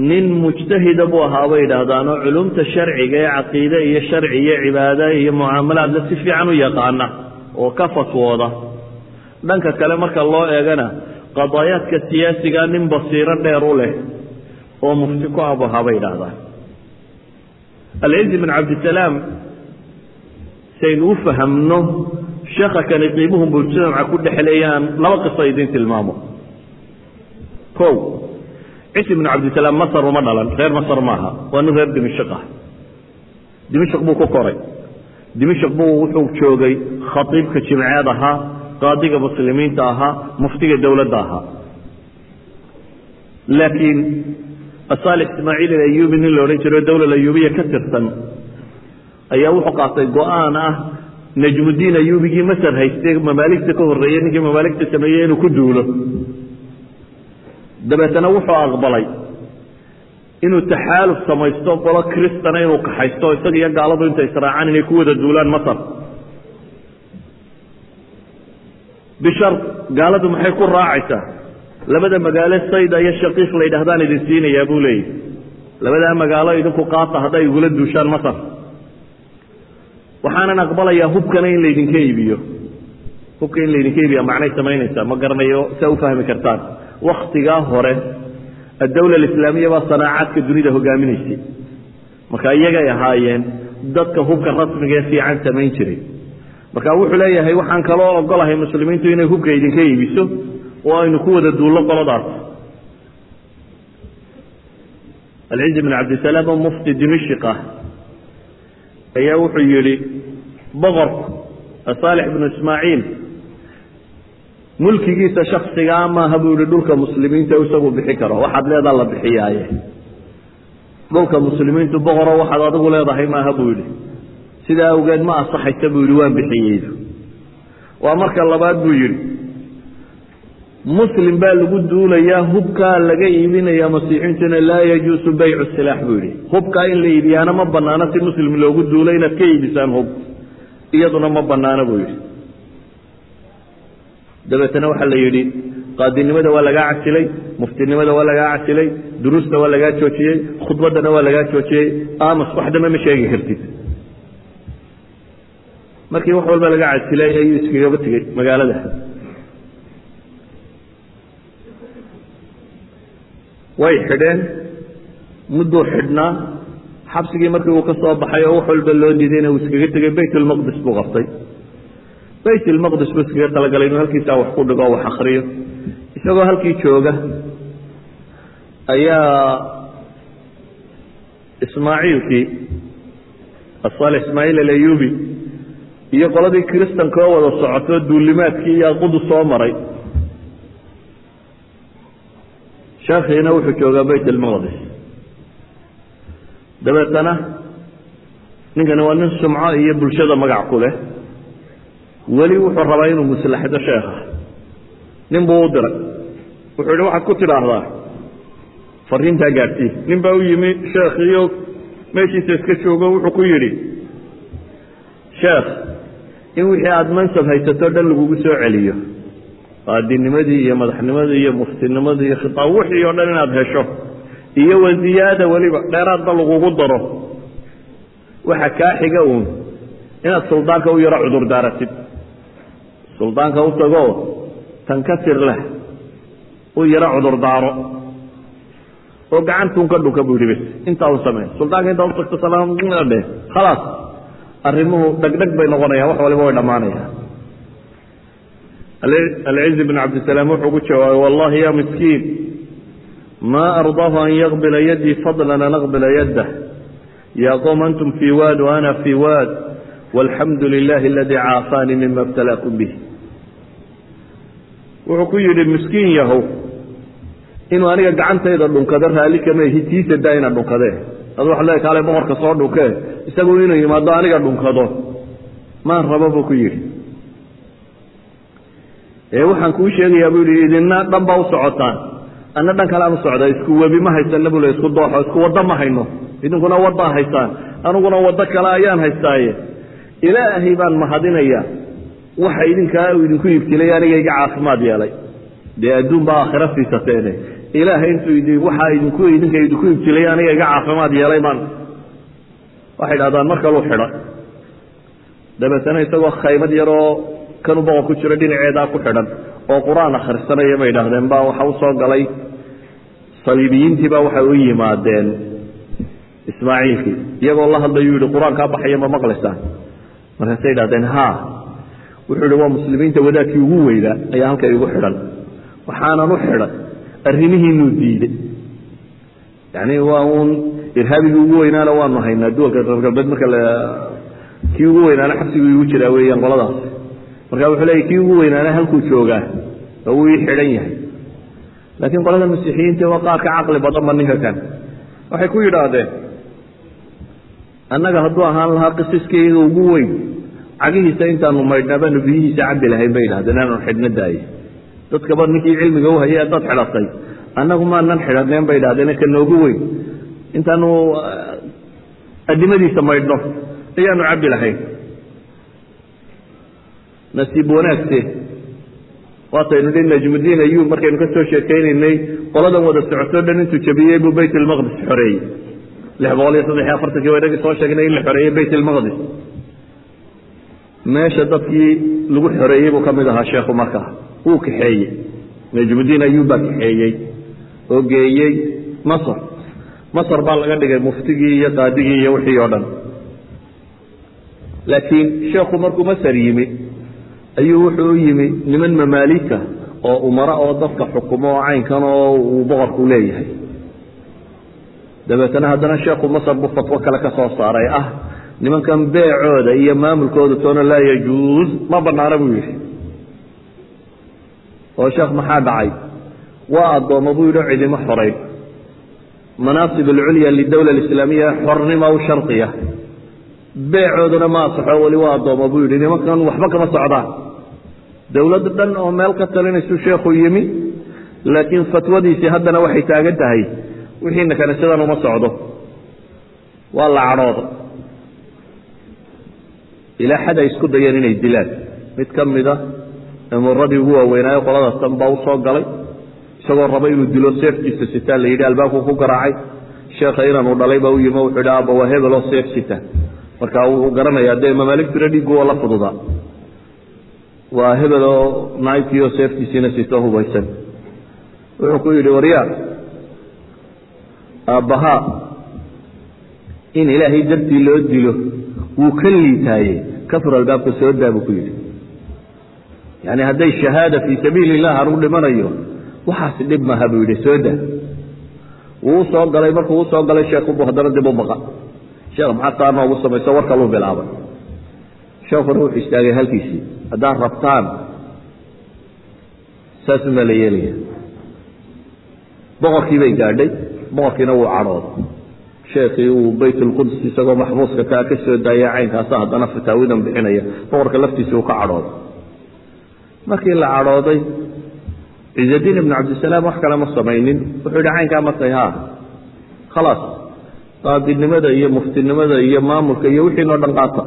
nin mujtahida buu ahaa bay idhaahdaan oo culumta sharciga ee caqiide iyo sharci iyo cibaada iyo mucaamalaadla si fiican u yaqaana oo ka fatwooda dhanka kale marka loo eegana qadaayaadka siyaasiga nin basiiro dheer u leh oo mufti ku abu ahaa bay idhaahdaan alcizi bn cabdisalaam saynu u fahamno sheekha kani qiimuhu mujtamaca ku dhexleeyaan laba qiso idin tilmaamo. O cisi bn cabdisalaam masar uma dhalan reer masar maaha waa nin reer dimishq ah. Dimishq buu ku koray. Dimishq buu wuxuu joogay khatiibka jimceed ahaa qaadiga muslimiinta ahaa muftiga dowladda ahaa. Laakiin asaalix ismaaciil alayubi nin la odhan jiro dowla ayubiya ka tirsan ayaa wuxuu qaatay go'aan ah najmudiin ayubigii masar haystay mamaaligta ka horreeyey ninkii mamaaligta sameeyey inuu ku duulo. Dabeetana wuxuu aqbalay inuu taxaaluf samaysto qolo kristana inuu kaxaysto isaga iyo gaaladu inta israacaan inay ku wada duulaan masar. Bishar gaaladu maxay ku raacaysaa? Labada magaalo sayda iyo shaqiiq la yidhahdaan idin siinayaa buu leeyahy labadaa magaalo idinku qaata hadday igula duushaan masar waxaanan aqbalayaa hubkana in laydinka iibiyo. Hubka in laydinka iibiya macnay samaynaysaa? Ma garanayo? Saa u fahmi kartaan. Waktigaa hore addawla alislaamiya baa sanaacaadka dunida hogaaminaysay. Marka iyagay ahaayeen dadka hubka rasmiga ee fiican samayn jiray. Marka wuxuu leeyahay waxaan kaloo ogolahay muslimiintu inay hubka idinka iibiso oo aynu ku wada duullo qoladaas. Alcizi bn cabdisalaam oo mufti dimishq ah ayaa wuxuu yidhi boqorku asaalix bnu ismaaciil mulkigiisa shaksigaa maaha buu yihi dhulka muslimiinta isagu bixi karo waxaad leedaa la bixiyaaye. Dhulka muslimiintu boqoro waxaad adigu leedahay maaha buu yidhi. Sidaa awgeed ma asaxaysa buu yidhi waan bixiyeydu. Waa marka labaad buu yidhi muslim baa lagu duulayaa hubkaa laga iibinaya masiixiintuna laa yajuusu baycu silaax buu yidhi. Hubkaa in la iibiyaana ma banaano si muslim loogu duulo inaad ka iibisaan hub. Iyaduna ma banaano buu yidhi. Dabeetana waxaa la yidhi qaadinimada waa lagaa casilay muftinimada waa lagaa casilay duruusta waa lagaa joojiyey khudbaddana waa lagaa joojiyey amas wax dambe ma sheegi kartid. Markii wax walba laga casilay ayuu iskagaba tegey magaalada way xidheen. Mudduu xidhnaa xabsigii markii uu ka soo baxay oo wax walba loo diidayna uu iskaga tegey bayt ulmaqdis buu qabtay. Bayt ulmaqdis buu iskaga talagalay inuu halkiisaa wax ku dhigo o wax akriyo isagoo halkii jooga ayaa ismaaciilkii asaalex ismaaciil alayubi iyo qoladii kiristanka oo wada socoto duulimaadkii iyo aqudu soo maray sheekhiina wuxuu joogaa bayt almaqdis dabeetana ninkani waa nin sumco iyo bulshada magac ku leh. Weli wuxuu rabaa inuu muslaxdo sheekha. Nin buu u diray. Wuxuu yihi waxaad ku tidhaahdaa? Fariintaa gaadhsii nin baa u yimi sheekhiyo meeshiisa iska joogo wuxuu ku yidhi sheekh in wixii aada mansab haysato dhan lagugu soo celiyo qaadinimadii iyo madaxnimadii iyo muftinimadii iyo khitaab wixii oo dhan inaad hesho iyo waziyaada weliba dheeraadba lagugu daro. Waxa kaa xiga uun inaad suldaanka u yaro cudur daaratid. Suldaanka u tagoo tankasir leh u yaro cudur daaro. Oo gacantuun ka dhunka buu yidhi intaa u samee suldaanka intaa u tagto salaam dheh? Khalaas arrimuhu dhegdheg bay noqonayaan wax waliba way dhammaanayaan alciz bn cabdisalaam wuxuu ku jawaabay wallahi ya miskiin ma ardaahu an yaqbila yadii fadlan an aqbila yadah ya qowm antum fii waad wa ana fii waad. Walxamdu lilahi aladii caafaanii mima ibtalaakum bih wuxuu ku yidhi miskiin yahow inuu aniga gacantayda dhunkado raalli kama ihi tiisa daa ina dhunkadee adu waxa le kaale boqorka soo dhunkee isagu inuu yimaado aniga dhunkado maan rabo buu ku yidhi ee waxaan kuu sheegayaa buu yidhi idina dhan baa u socotaan. Anna dhan kalean u isku webi ma haysana buu le isku dooxo isku waddo ma hayno. Idinkuna waddaa haystaan aniguna waddo kale ayaan haystaaye. Ilaahay baan mahadinaya waxa idinkaa uu idinku ibtilay aniga iga caafimaad yeelay. Dee adduun baa aakhira siisateene ilaahay intuu waxaa idinku idinka idinku ibtilay aniga iga caafimaad yeelay baan. Waxay dhahdaan mar kaluu xidha dabeetana isagoo khaymad yaroo kanu boqor ku jiro dhinaceedaa ku xidhan oo qur'aan akhrisanaya bay idhahdeen baa waxa u soo galay. Saliibiyiintii baa waxay u yimaadeen ismaaciilkii iyagoo la hadlayuu yihi qur'aankaa baxaya ma maqlaysaan markaasay idhahdeen ha wuxuu yihi waa muslimiinta wadaadkii ugu weynaa ayaa halka igu xidhan. Waxaanan u xidhan arrimihiinuu diiday yani waa uun irhaabigii ugu weynaana waanu haynaa duwalka reer galbeed marka kii ugu weynaana xabsiguu igu jiraa weeyaan qoladaas marka wuxuu leeyay kii ugu weynaana halkuu joogaa oo wuu ii xidhan yahay. Laakiin qolada masiixiyiinta waa qaar ka caqli badanba ninka kan waxay ku yidhaahdeen annaga hadduu ahaan lahaa qisiskayga ugu weyn cagihiisa intaanu maydhnaa baanu biyihiisa cabbi lahayn bay idhahdeen aanu xidhno daaye. Dadkaba ninkii cilmiga u hayay dad xidhatay annagu maanan xidhaneen bay idhahdeen ka noogu weyn intaanu adimadiisa maydhno ayaanu cabbi lahayn nasiib wanaagse. Waataynu dhi najmudiin ayub markaynu ka soo sheekaynaynay qoladan wada socotoo dhan intuu jabiyey buu bayt almaqdis xoreeyey lix boqol iyo saddex iyo afartankii waa inagii soo sheegnay in la xoreeyey bayt almaqdis meesha dadkii lagu xoreeyey buu ka mid ahaa sheekhu markaa wuu kaxeeyey. Najmudiin ayub baa kaxeeyey. Oo geeyey masr masr baa laga dhigay muftigii iyo qaadigii iyo wixii oo dhan. Laakiin sheekhu markuu masr yimi ayuu wuxuu u yimi niman mamaalika oo umara oo dadka xukumo oo caynkan oo uu boqorku leeyahay. Dabeetana haddana sheekhu masar buu fatwo kale ka soo saaray. Ah nimankan beecooda iyo maamulkooda toona laa yajuus ma banaana buu yidhi. Oo sheekh maxaa dhacay? Waa addoommo buu yidhi cidimo xorayn manaasib alculya lidawla alislaamiya xornima u shardiya beecoodana ma asaxo weli waa addoommo buu yidhi. Nimankan waxba kama socdaan dowlad dhan oo meel ka talinaysu sheekhu yimi laakiin fatwadiisii haddana waxay taagan tahay wixiina kanisadan uma socdo. Waa la cadhooda ilaa xad ay isku dayeen inay dilaan. Mid ka mida emuradii ugu waaweynaayo qoladaas dan baa u soo galay. Isagoo raba inuu dilo seeftiisa sitaa la yidhi albaabku ku garaacay. Sheekha inanuu dhalay baa u yimi wuxuu yidhi aaba waa hebeloo seef sita. Marka wuu garanayaa dee mamaaligtuna dhiiggu waa la fududaa waa hebeloo naybkiioo seeftiisiina sito hubaysan wuxuu ku yidhi waryaa aabbahaa in ilaahay dartii loo dilo wuu ka liitaaye. Kafur albaabka soo daa buu ku yidhi. Yani hadday shahaada fii sabiili illah anuu dhimanayo waxaasi dhib maha buu yidhi soo daa. Wuu u soo galay markuu u soo galay sheekhubu haddana dib u baqa. Sheekh maxaa taa noogu samayso? War kaluu bilaabay. Sheekuna wuxuu istaagay halkiisii haddaad rabtaan saasumaa la yeelaya. Boqorkii gaadhay boqorkiina wuu cadhooday. Sheekii uu baytulquds isagoo maxbuuska kaa ka soo daaya caynkaasa haddana fataawidan bixinaya. Boqorka laftiisa uu ka cadhooday. Markii la cadhooday ciizadiin ibnu cabdisalaam wax kale ma samaynin. Wuxuu yidhi caynkaa markay haa khalaas qaadinimada iyo muftinimada iyo maamulka iyo wixii noo dhan qaata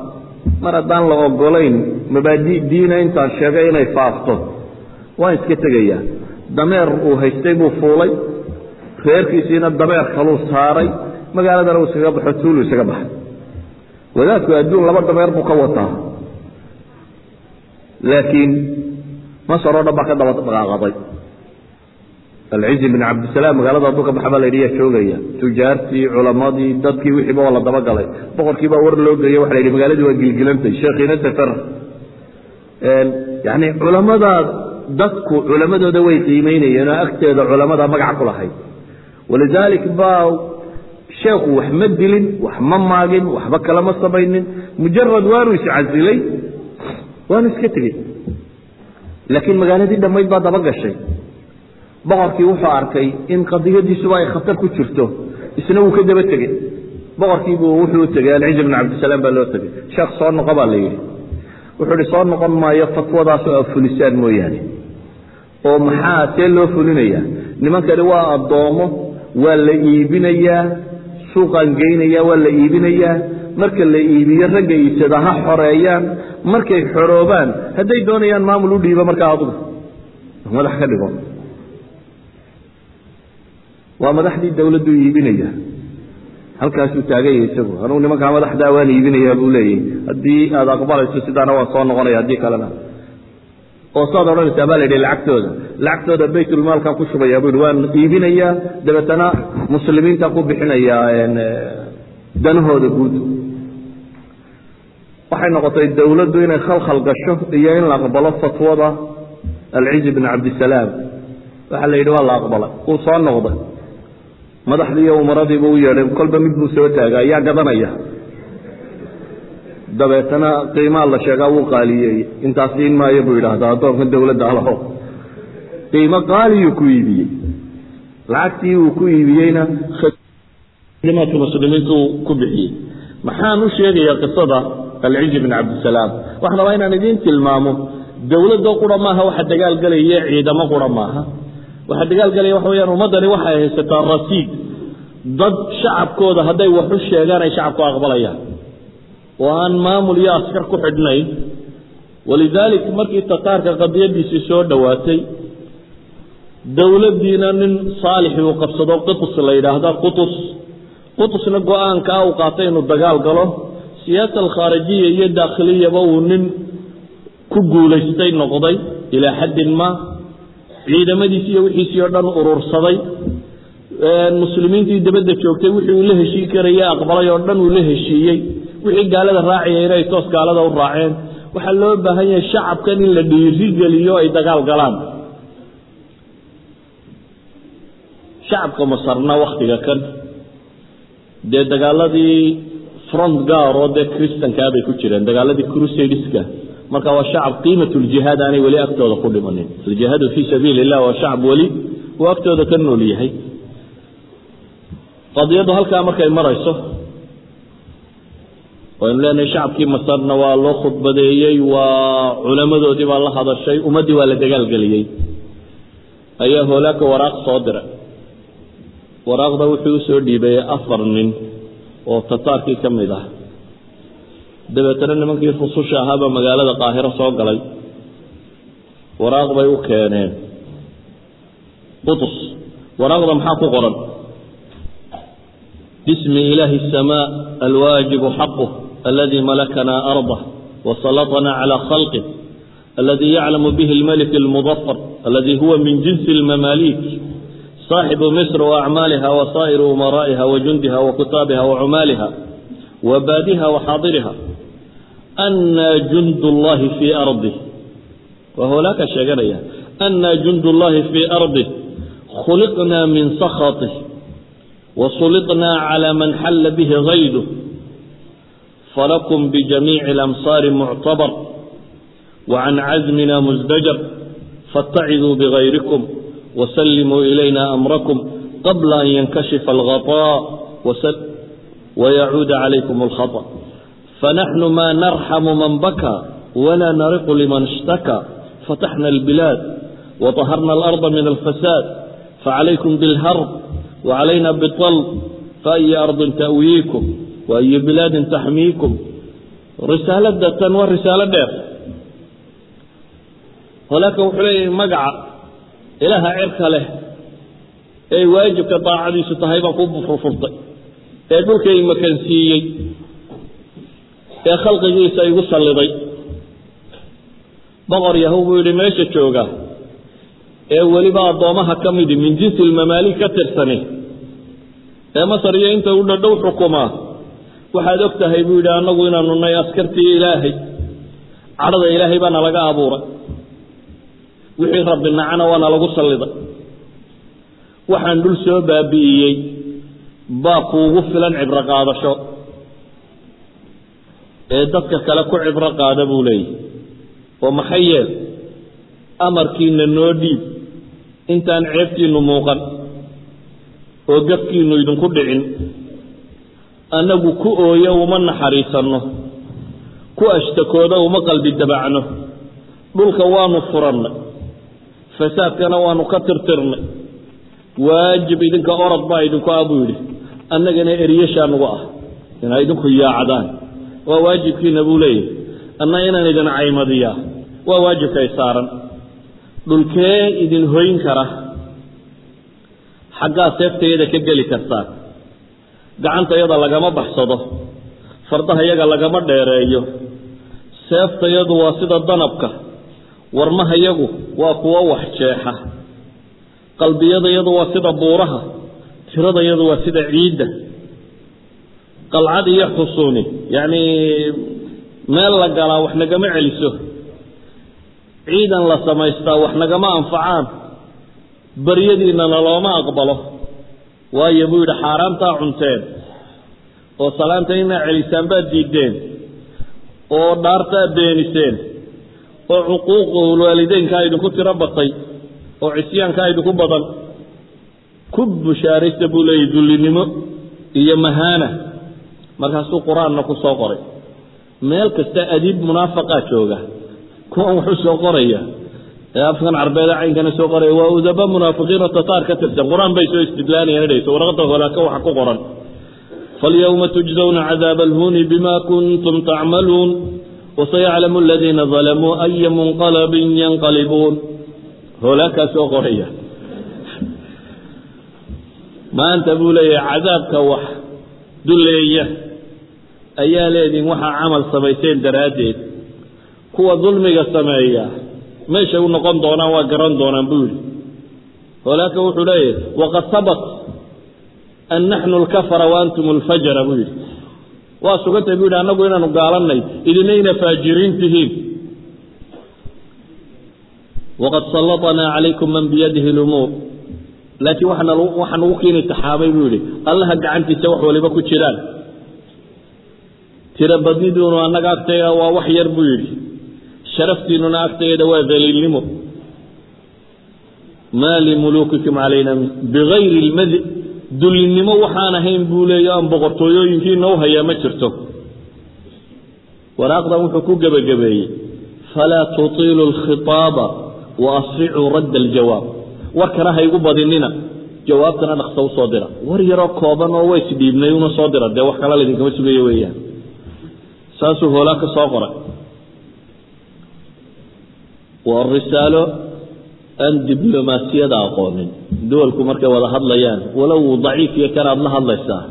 mar haddaan la ogolayn mabaadi diina intaan sheegay inay faafto. Waan iska tegayaa. Dameer uu haystay buu fuulay. Reerkiisiina dameer kaluu saaray. Magaaladana uu iskaga baxo tuulu isaga baxay. Wadaadku adduun laba dameer buu ka wataa. Laakiin masar oo dhan baa ka daba dhaqaaqaday alcizi bin cabdisalaam magaalada hadduu ka baxa baa la yidhi yaa joogaya tujaartii culamadii dadkii wixiiba waa la dabagalay. Boqorkii baa war loo geeyo waxa la yidhi magaaladii waa gilgilantay sheekhiina safar. Yani culamada dadku culamadooda way qiimeynayeen oo agteeda culamada magac ku lahayd. Walidalik baa sheekhu wax ma dilin wax ma maagin waxba kalama samaynin. Mujarad waanu iscasilay waanu iska tegey. Laakiin magaaladii dhammayd baa daba gashay boqorkii wuxuu arkay in qadiyadiisuba ay khatar ku jirto isna wuu ka daba tegey boqorkiibuu wuxuu tegey alcizi bn cabdisalaam baa loo tegey sheekh soo noqo baa la yidhi. Wuxuu ihi soo noqon maayo fatwadaasoo a fulisaan mooyaane oo maxaa see loo fulinayaa? Nimankani waa addoomo waa la iibinayaa suuqaan geynaya waa la iibinayaa. Marka la iibiyo ragga iibsada ha xoreeyaan. Markay xoroobaan hadday doonayaan maamul u dhiibo markaa adugu. Madax ka dhigo waa madaxdii dawladdu iibinaya. Halkaasuu taaganya isagu. Anugu nimankaa madaxdaa waan iibinayaa buu leeyahy haddii aad aqbalayso sidaana waan soo noqonaya haddii kalena. Oo saad odhanaysaa baa la yidhi lacagtooda. Lacagtooda baytulmaalkan ku shubaya buu yidhi waan iibinayaa dabeetana muslimiinta ku bixinayaa danahooda guud. Waxay noqotay dawladdu inay khalkhal gasho iyo in la aqbalo fatwada alcizi bn cabdisalaam. Waxaa la yidhi waa la aqbalay. Uu soo noqday madaxdii iyo umaradiibu u yeedhay kolba mid buu soo taaga ayaa gadanaya. Dabeetana qiimaa la sheegaa wuu qaaliyey intaas siin maayo buu yidhaahdaa addoonka dawladda alaho qiimo qaaliyuu ku iibiyey. Lacagtii uu ku iibiyeyna khidmaadka muslimiintu ku bixiyey. Maxaan u sheegayaa qisada alcizi bn cabdisalaam. Waxaan rabaa inaan idiin tilmaamo dawladdo qura maaha waxa dagaalgelaya ciidamo qura maaha waxa dagaalgelaya waxa weyaan ummaddani waxay haysataa rasiid. Dad shacabkooda hadday wax u sheegaan ay shacabku aqbalayaan. Oo aan maamul iyo askar ku xidhnayn walidaalik markii tataarka qadiyadiisii soo dhowaatay dowladdiina nin saalixi uu qabsado qutus la yidhaahda qutus. Qutusna go'aankaa uu qaatay inuu dagaal galo. Siyaasa alkhaarijiya iyo daakhiliyaba uu nin ku guulaystay noqday ilaa xaddin ma ciidamadiisi iyo wixiisii oo dhan urursaday. Muslimiintii dabadda joogtay wixii uu la heshii karaya aqbalay oo dhan uu la heshiiyey. Wixii gaalada raacaya inay toos gaalada u raaceen. Waxaa loo baahan yahay shacabkan in la dhiirigeliyo ay dagaal galaan. Shacabka masarna wakhtiga kan. Dee dagaaladii front gaar oo dee christankaa bay ku jireen dagaaladii crusadeska marka waa shacab qiimat ljihaad aanay weli agtooda ku dhimanin. Aljihaadu fii sabiili illah waa shacab weli uu agtooda ka nool yahay. Qadiyaddu halkaa markay marayso waynu leenahay shacabkii masarna waa loo khudbadeeyey waa culamadoodii baa la hadashay ummaddii waa la dagaalgeliyey. Ayaa hoolaaka waraaq soo diray waraaqda wuxuu u soo dhiibayey afar nin oo tataarkii ka mid ah dabeetana nimankii rususha ahaabaa magaalada qaahiro soo galay waraaq bay u keeneen qutus waraaqda maxaa ku qoran bismi ilaahi الsamaa alwaajibu xaqh aladi malakanaa arضه wasalطnaa calى khalqه aladi yaclamu bihi اlmalik اlmudafar aladi huwa min jinsi اlmamaalik صaaxibu misr وأcmaaliha وsaaئir umaraa'iha وajundiha وkutaabiha وcumaaliha وbaadiha وxaadiriha أnaa jund اllahi fii arضih waa hoolaaka sheeganaya أnaa jund اllahi fii arضih khuliqnaa min sakhaطih وsuliطnaa calى man xalla bihi غayduh falakm bjamiici اlamsaari muctabar وcan cazmina musdajar faاtaciduu bغayrikum وسلموا إلينا أمركم قبل أن ينكشف الغطاء ويعود fanaxnu maa narxamu man baka walaa nariqu liman ishtaka fataxna albilaad waaharna alarda min alfasaad facalaykum bilharb wacalayna bialb faayi ardin ta'wiyiikum waayu bilaadin taxmiikum risaalada tan waa risaalo dheer holaaka wuxuu leeyahay magaca ilaaha cirka leh ee waajibka daacadiisu tahay baa ku furfurtay ee dhulkay makansiiyey ee khalqigiisa igu salliday boqor yahow buu yidhi meesha jooga ee weliba addoommaha ka midi min jinsi ilmamaalik ka tirsani ee masar iyo inta u dhadhow xukumaa waxaad og tahay buu yidhi annagu inaanu nay askartii ilaahay. Cadhada ilaahay baana laga abuuray wixii rabbi nacana waana lagu salliday waxaan dhul soo baabi'iyey. Baa kuugu filan cibro qaadasho ee dadka kale ku cibro qaada buu leeyahy oo maxay yeel amarkiina noo dhiib. Intaan ceebtiinnu muuqan oo gafkiinnu idinku dhicin annagu ku ooyo uma naxariisanno ku ashtakooda uma qalbi dabacno. Dhulka waanu furannay fasaadkana waanu ka tirtirnay. Waajib idinka orod baa idinku ah buu yidhi annagana eryashaa nagu ah. Inaa idinku yaacdaan waa waajibkiina buu leeyahay. Anna inaan idin caymadiyaa. Waa waajibkay saaran. Dhulkee idin hoyn kara? Xaggaa seeftayada ka geli kartaan gacantayada lagama baxsado. Fardaha yaga lagama dheereeyo. Seeftayadu waa sida danabka. Warmahayagu waa kuwo wax jeexa. Qalbiyadayadu waa sida buuraha. Tiradayadu waa sida ciidda qalcad iyo xusuuni yacnii meel la galaa wax nagama celiso. Ciidan la samaystaa wax nagama anfacaan. Baryadiinnana looma aqbalo. Waayo buu yidhi xaaraantaa cunteen. Oo salaanta inaa celisaan baad diideen oo dhaartaa beeniseen. Oo cuquuqul waalideynkaa idinku tiro batay. Oo cisyaankaa idinku badan. Ku bushaaraysta buu leeyahy dullinimo iyo mahaana markaasuu qur'aanna ku qoray. Meel kasta adiib munaafaqaa jooga. Kuwan waxu soo qoraya. Ee afkan carbeed caynkana soo qoraya waa udaba munaafiqiino tataar ka tirsan. Qur'aan bay soo istidlaanayaandhayso warqada holaaka waxa ku qoran. Falyawma tujzawna cadaaba alhuni bima kuntum tacmaluun wasayaclamu aladiina dalamuu aya munqalabin yanqalibuun. Holaakaa soo qoraya. Maanta buu leeyahay cadaabka wax duleeya ayaa leediin waxaa camal samayseen daraaddeed. Kuwa dulmiga sameeya meeshay u noqon doonaan waa garan doonaan buu yidhi. Walaakin wuxuu leeyahay waqad sabat an naxnu alkafara wa antum alfajara buu yidhi. Waa sugantay buu yidhi annagu inaanu gaalanay idinayna faajiriin tihiin. Waqad sallatanaa calaykum man biyadihi lumuur laakiin waxaa nagu keeni taxaabay buu yidhi. Allaha gacantiisa wax waliba ku jiraan tiro badniduunu annaga agtayda waa wax yar buu yidhi. Sharaftiinuna agtayda waa daliilnimo maa limuluukikum calayna bigayri lmadi dullinimo waxaan ahayn buu leeya aan boqortooyooyinkiina u hayaa ma jirto. Waraaqdan wuxuu ku gebagabeeyey. Falaa tutiilu lkhitaaba wa asricuu radda aljawaab. Warkana ha igu badinina. Jawaabtana dhaqsa u soo dira. War yaroo kooban oo ways dhiibnay una soo dira. Dee wax kala laydinkama sugayo weeyaan saasuu hoolaa ka soo qoray. Waa risaalo aan diblomaasiyada aqoonin. Duwalku markay wada hadlayaan walow daciif iyo kan aada la hadlaysaa.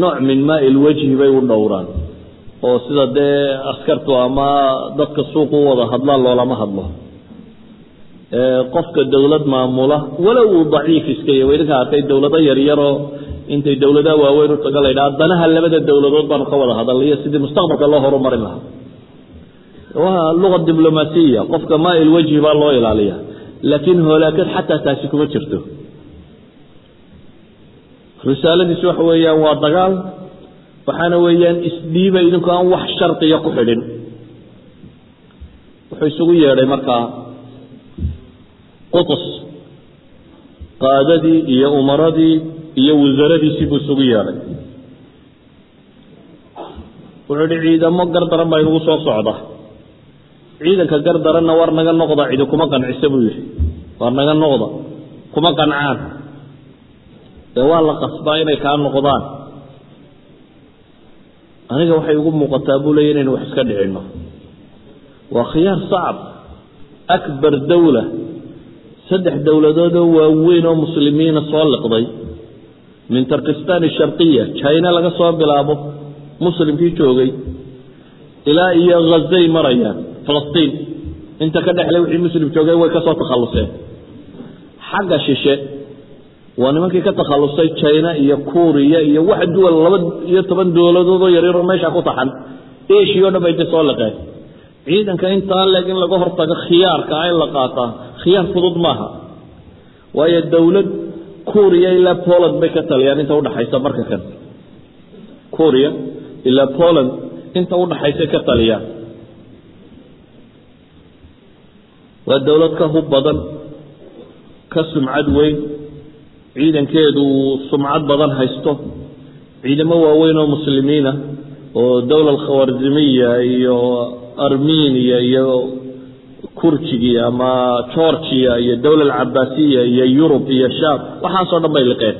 Nooc min maai lwajhi bay u dhowraan. Oo sida dee askartu ama dadka suuqu u wada hadlaan loolama hadlo. Qofka dowlad maamula walow uu daciif iska yahy idinka arkay dowlado yaryaroo intay dowladaha waaweyn u taga danaha labada dowladood baanu ka wada hadalaiyo sidii mustaqbalka loo horumarin lahaa. Waa luga diblomaasiya. Qofka maail wajhi baa loo ilaaliya laakiin hoolaakad xataa taasi kuma jirto. Risaaladiisu waxa weeyaan waa dagaal waxaana weeyaan isdhiiba idinku aan wax shardiya ku xidhin. Wuxuu isugu yeedhay markaa qutus qaadadii iyo umaradii iyo wasaradiisii buu isugu yeedhay wuxuu ihi ciidamo gardaran baa inugu soo socda. Ciidanka gardaranna war naga noqda cidi kuma qancisa buu yidhi. War naga noqda kuma qancaan. Dee waa la qasbaa inay kaa noqdaan. Aniga waxay ugu muuqataa buu leeya inaynu wax iska dhicinno waa khiyaar sacab. Akbar dawla. Saddex dowladoodoo waaweyn oo muslimiina soo liqday min tarkistan sharqiya china laga soo bilaabo muslimkii joogay ilaa iyo hazay marayaan falastiin. Inta ka dhexle wixii muslim joogay way ka soo takhalluseen. Xagga shishe waa nimankii ka takhallusay china iyo kuuriya iyo wax duwal laba iyo toban dowladoodoo yaryaroo meesha ku taxan. Eshiya o dhan bay intay soo liqeen. Ciidanka intaa leeg in laga hortago khiyaarka ah la qaataa khiyaar fudud maaha. Waayo dowlad kuuriya ilaa poland bay ka taliyaan inta udhaxaysa marka kan kuuriya ilaa poland inta udhaxaysay ka taliyaan waa dowlad ka hub badan ka sumcad weyn. Ciidankeedu uu sumcad badan haysto. Ciidamo waaweyn oo muslimiina oo dowla alkhawarzimiya iyo armeniya iyo kurjigi ama georgia iyo dowla alcabaasiya iyo yurub iyo shaam waxaasoo dhan bay liqeen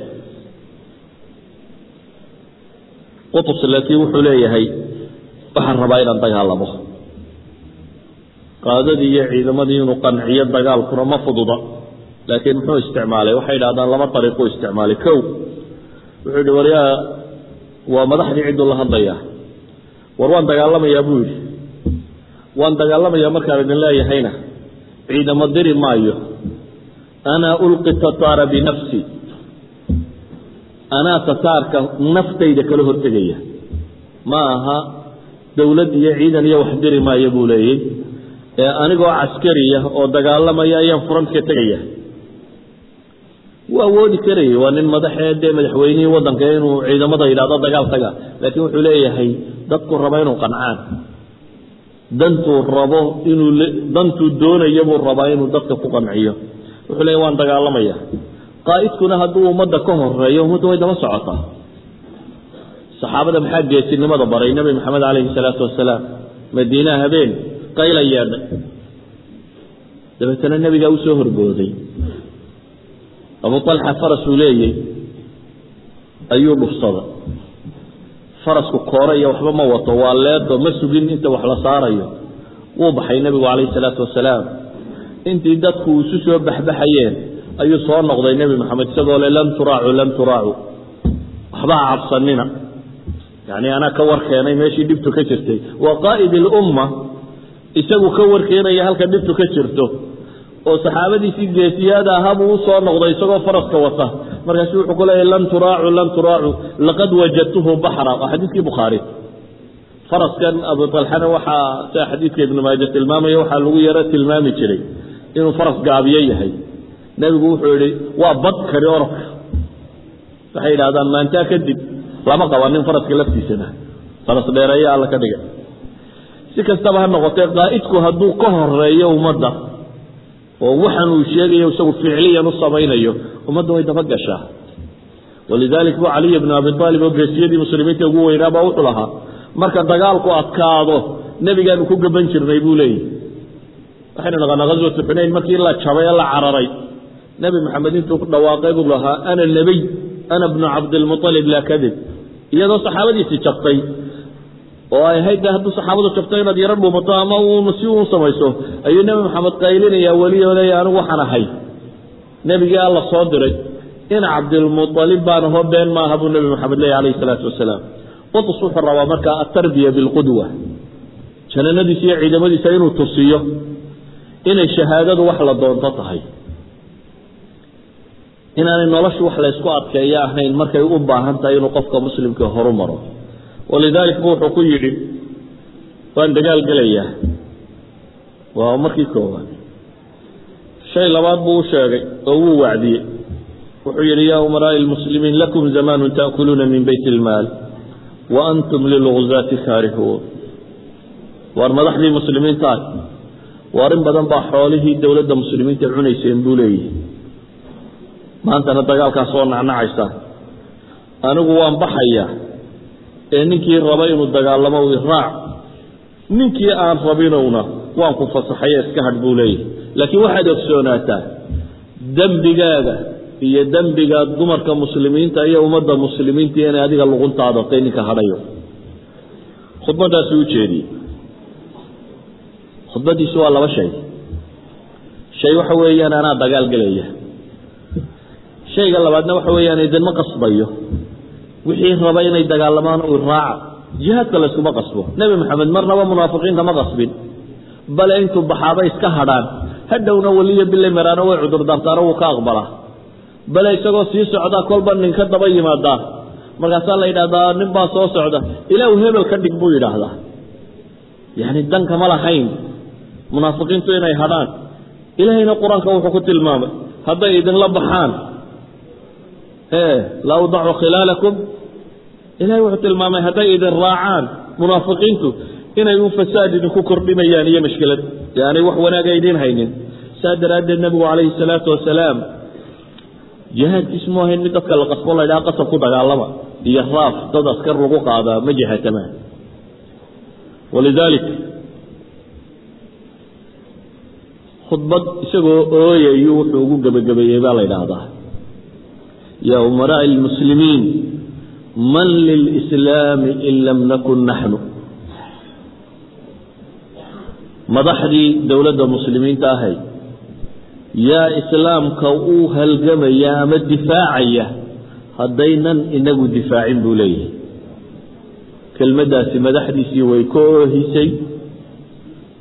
qutus laakiin wuxuu leeyahay waxaan rabaa inaan dagaalamo. Qaadadii iyo ciidamadii inuu qanciyo dagaalkuna ma fududa laakiin muxuu isticmaalay? Waxay idhahdaan laba ariiquu isticmaalay kow. Wuxuu yihi waryaa waa madaxdii cidduu la hadlayaa. War waan dagaalamayaa buu yidhi waan dagaalamayaa markaan idin leeyahayna. Ciidamo diri maayo. Anaa ulqi tataara binafsi anaa tataarka naftayda kala hortegaya. Ma aha dowlad iyo ciidan iyo wax diri maayo buu leeyey ee anigoo caskariya oo dagaalamaya ayaan furantka tegaya. Wuu awoodi karayay waa nin madaxee dee madaxweynihii waddanka inuu ciidamada yidhahdo dagaal taga laakiin wuxuu leeyahay dadku raba inuu qancaan dantuu rabo inuu dantuu doonaya buu rabaa inuu dadka ku qanciyo. Wuxuu leeyahy waan dagaalamaya. Qaa'idkuna hadduu ummadda ka horeeyo ummadda way daba socotaa. Saxaabada maxaa geesinimada baray? Nebi maxamed calayhi salaatu wasalaam madiinaha habeen qayla yeedhay dabeetana nebigaa u soo horbooday abu alxa farasuu leeyey ayuu dhufsada farasku koore iyo waxba ma wato waa leedo ma sugin inta wax la saarayo. Wuu baxay nebigu calayhi salaatu wasalaam. Intii dadku isu soo baxbaxayeen ayuu soo noqday nebi maxamed isagoo le lam turaacu lam turaacu. Waxba ha cabsanina. Yacni anaa ka warkeenay meeshii dhibtu ka jirtay. Waa qaa'id ilumma isagu ka warkeenaya halka dhibtu ka jirto oo saxaabadiisii geesiyaada ahaabuu u soo noqday isagoo faraska wata. Markaasu wuxuu ku leeyahy lan turaacu lan turaacu laqad wajadtuhu baxra. Waa xadiiskii bukhaari faraskan abu talxana waxaa sida xadiidka ibnu maaja tilmaamaya waxaa lagu yaro tilmaami jiray inuu faras gaabiyo yahay. Nebigu wuxuu yihi waa bad kari orodka waxay yidhahdaan maantaa kadib lama qabanin faraska laftiisana. Faras dheereeya alla ka dhigay si kastaba ha noqotee qaa'idku hadduu ka horeeyo ummadda oo waxaan uu sheegayo isagu ficliyan u samaynayo ummadda way daba gashaa. Walidalik bu caliy bnu abi aalib oo geesiyadii muslimiinta ugu weynaabaa wuxuu lahaa. Marka dagaalku adkaado nebigaanu ku gaban jirnay buu leeyahy waxaynu naqaanaa ghaswatu xunayn markii la jabay ee la cararay. Nebi maxamed intuu ku dhawaaqay buu lahaa ana nebiy ana bnu cabdilmualib laa kadib. Iyadoo saxaabadiisii jabtay oo ay ahayd hadduu saxaabadu jabto inaad yaro dhuumato ama si uun samayso ayuu nebi maxamed qaylinayaa leeya anigu waxaan ahay. Nebigii alla soo diray in cabdilmualib baan aho been maaha buu nebi maxamed leeya alayhi salaatu wasalaam. Qutus wuxuu rabaa markaa atarbiya bilqudwa jananadiisa iyo ciidamadiisa inuu tusiyo inay shahaadadu wax la doonto tahay. Inaanay noloshu wax laysku adkeeyo ahayn markay u baahan tahay inuu qofka muslimka horu maro walidaalika bu wuxuu ku yidhi waan dagaal gelayaa. Waa markii koowaad. Shay labaad buu u sheegay oo wuu wacdiyey. Wuxuu yidhi yaa umaraa'i اlmuslimiin lakum zamaanu taakuluuna min beyt اlmaal wa antum lilgzaati kaarihuun. Waar madaxdii muslimiintaah waar in badan baa xoolihii dowladda muslimiinta cunayseen buu leeyihi maantana dagaalkaa soo nacnacaysaan anigu waan baxayaa ee ninkii raba inuu dagaalamo iraac ninkii aan rabinowna waan ku fasaxaye iska hadh buu leeyahy laakiin waxaad ogsoonaataa dembigaaga iyo dembiga dumarka muslimiinta iyo ummadda muslimiinta inay adiga luguntaadatay ninka hadhayo. Khudbadaasuu u jeediyey. Khudbadiisu waa laba shay. Shay waxa weeyaan anaa dagaal gelaya shayga labaadna waxa weeyaan idinma qasbayo wixii raba inay dagaalamaan raaca jihaadka layskuma qasbo. Nebi maxamed marnaba munaafiqiinta ma qasbin. Bale intuu baxaaba iska hadhaan hadhowna weliyo bilay maraano way cudurdaartaano wuu ka aqbalaa bale isagoo sii socdaa kolba ninka daba yimaadaa markaasaa la yidhahdaa nin baa soo socda ilaahu hebel ka dhig buu yidhaahdaa. Yacni dankama lahayn. Munaafiqiintu inay hadhaan. Ilaahayna qur'aanka wuxuu ku tilmaamay hadday idinla baxaan la awdacu khilaalakum. Ilahay wuxuu tilmaamay hadday idin raacaan munaafiqiintu inay u fasaad idinku kordhinayaan iyo mashkilad. Aanay wax wanaaga idiin haynin. Saa daraaddeed nebigu calayhi salaatu wasalaam jihaadkiisu mu ahayn mid dadka la qasbo la ydhaha qasab ku dagaalama. Iyo raaf dad askar lagu qaadaa ma jihaatamaan. Walidaalik khudbad isagoo ooyayu wuxuu ugu gebagabeeyey baa la ydhaahdaa ya umaraaءi اlmuslimiin man lilslaami in lam nakun naxnu madaxdii dowladda muslimiinta ahay yaa islaamka u halgamaya ama difaacaya haddaynan inagu difaacin buu leeyahay kelmaddaasi madaxdiisii way ka oohisay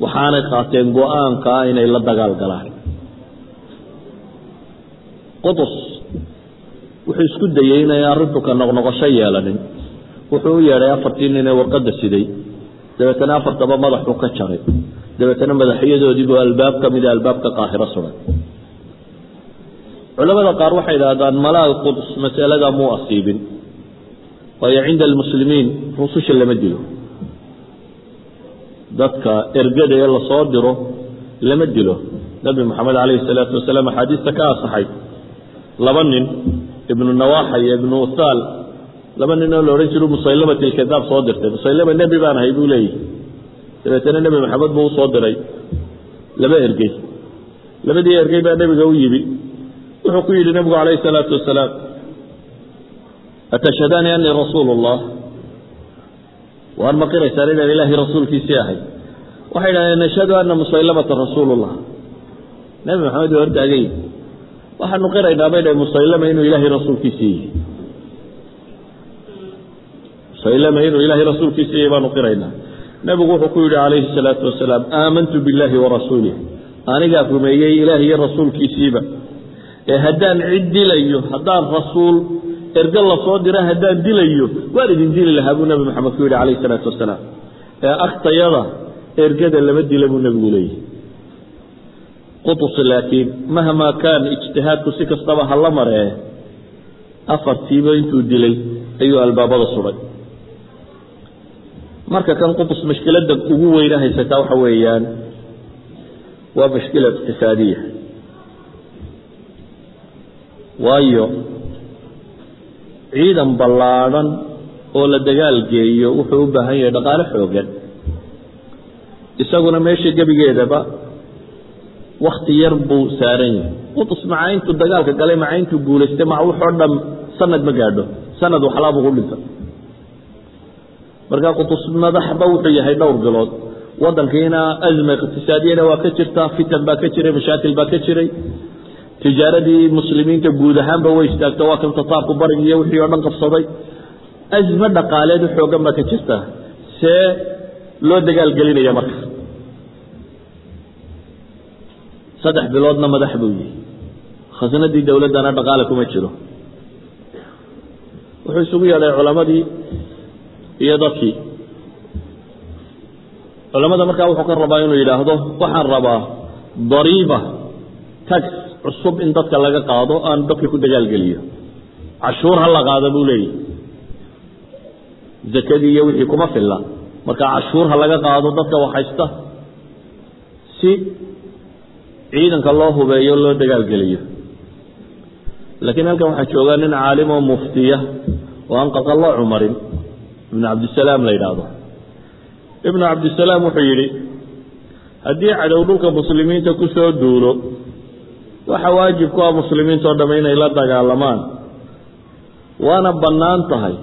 waxaanay qaateen go'aanka inay la dagaal galaan wuxuu isku dayey inay arrintu ka noqnoqosho yeelanin. Wuxuu u yeedhay afartii nin ee warqadda siday. Dabeetana afartaba madaxuu ka jaray. Dabeetana madaxyadoodiibuu albaab ka mida albaabka qaahiro sugan. Culamada qaar waxay idhaahdaan malaal quds masalada muu asiibin? Waayo cinda almuslimiin rususha lama dilo. Dadka ergada ee la soo diro lama dilo. Nebi moxamed calayhi salaatu wasalaam axaadiista ka asaxay. Laba nin ibnu nawaaxa iyo ibnu uthaal laba nin oo la odhan jiru musaylamat ilkadaab soo dirtay. Musaylama nebi baan ahay buu leeyahy dabeetana nebi maxamed buu u soo diray. Laba ergey. Labadii ergey baa nebiga u yimi. Wuxuu ku yidhi nebigu calayhi salaatu wasalaam atashhadaani anii rasuulu اllah waan maqiraysaan inaan ilaahay rasuulkiisii ahay. Waxay idhahdeen nashhadu ana musaylamata rasuulu llah nebi maxamed waa hortaagay waxaanu qiraynaa bay dhahay musaylama inuu ilaahay rasuulkiisii yihi musaylama inuu ilaahay rasuulkiisii yahay baanu qiraynaa nebigu wuxuu ku yidhi calayhi الsalaatu wasalaam aamantu biاllahi warasuulih anigaa rumeeyey ilaah iyo rasuulkiisiiba ee haddaan cid dilayo haddaan rasuul erge lasoo dira haddaan dilayo waan idin dili lahaa buu nebi maxamed ku yidhi calayh isalaatu wasalaam ee agtayada ergada lama dila buu nebigu leeyahy qutus laakiin mahmaa kaan ijtihaadku si kastaba hala maree afartiiba intuu dilay ayuu albaabada suday marka kan qutus mashkiladda ugu weyna haysataa waxa weeyaan waa mashkila iqtisaadiya. Waayo ciidan ballaadhan oo la dagaal geeyo wuxuu u baahan yahay dhaqaale xoogan isaguna meesha gebigeedaba wakti yar buu saaran yahay. Qutus maca intuu dagaalka galay maca intuu guulaystay maca wuxoo dham sanad ma gaadho. Sanad waxlaabuu dhinta markaa qutus madaxba wuxuu yahay dhowr bilood. Wadankiina azma iqtisaadiyana waa ka jirtaa fitan baa ka jiray mashaakil baa ka jiray. Tijaaradii muslimiinta guud ahaanba way istaagto waa kan tataarku barig iyo wixii oo dhan qabsaday. Azmo dhaqaaleed xoogan baa ka jirta. See loo dagaalgelinaya marka saddex biloodna madax buu yihi khasnadii dowladdana dhaqaale kuma jiro. Wuxuu isugu yeedhay culamadii iyo dadkii. Culamada markaa wuxuu ka rabaa inuu yidhaahdo waxaan rabaa dariiba tax cusub in dadka laga qaado aan dadka ku dagaalgeliyo cashuur ha la qaado buu leeyahy zakadii iyo wixii kuma filla. Marka cashuur ha laga qaado dadka waxhaysta si ciidanka loo hubeeyo loo dagaalgeliyo. Laakiin halkan waxaa joogaa nin caalim oo muftiya oo aan qaqallo cumarin. Ibnu cabdisalaam la yidhaahdo. Ibnu cabdisalaam wuxuu yidhi haddii cadow dhulka muslimiinta ku soo duulo waxa waajib ku ah muslimiinta oo dhamme inay la dagaalamaan. Waana bannaan tahay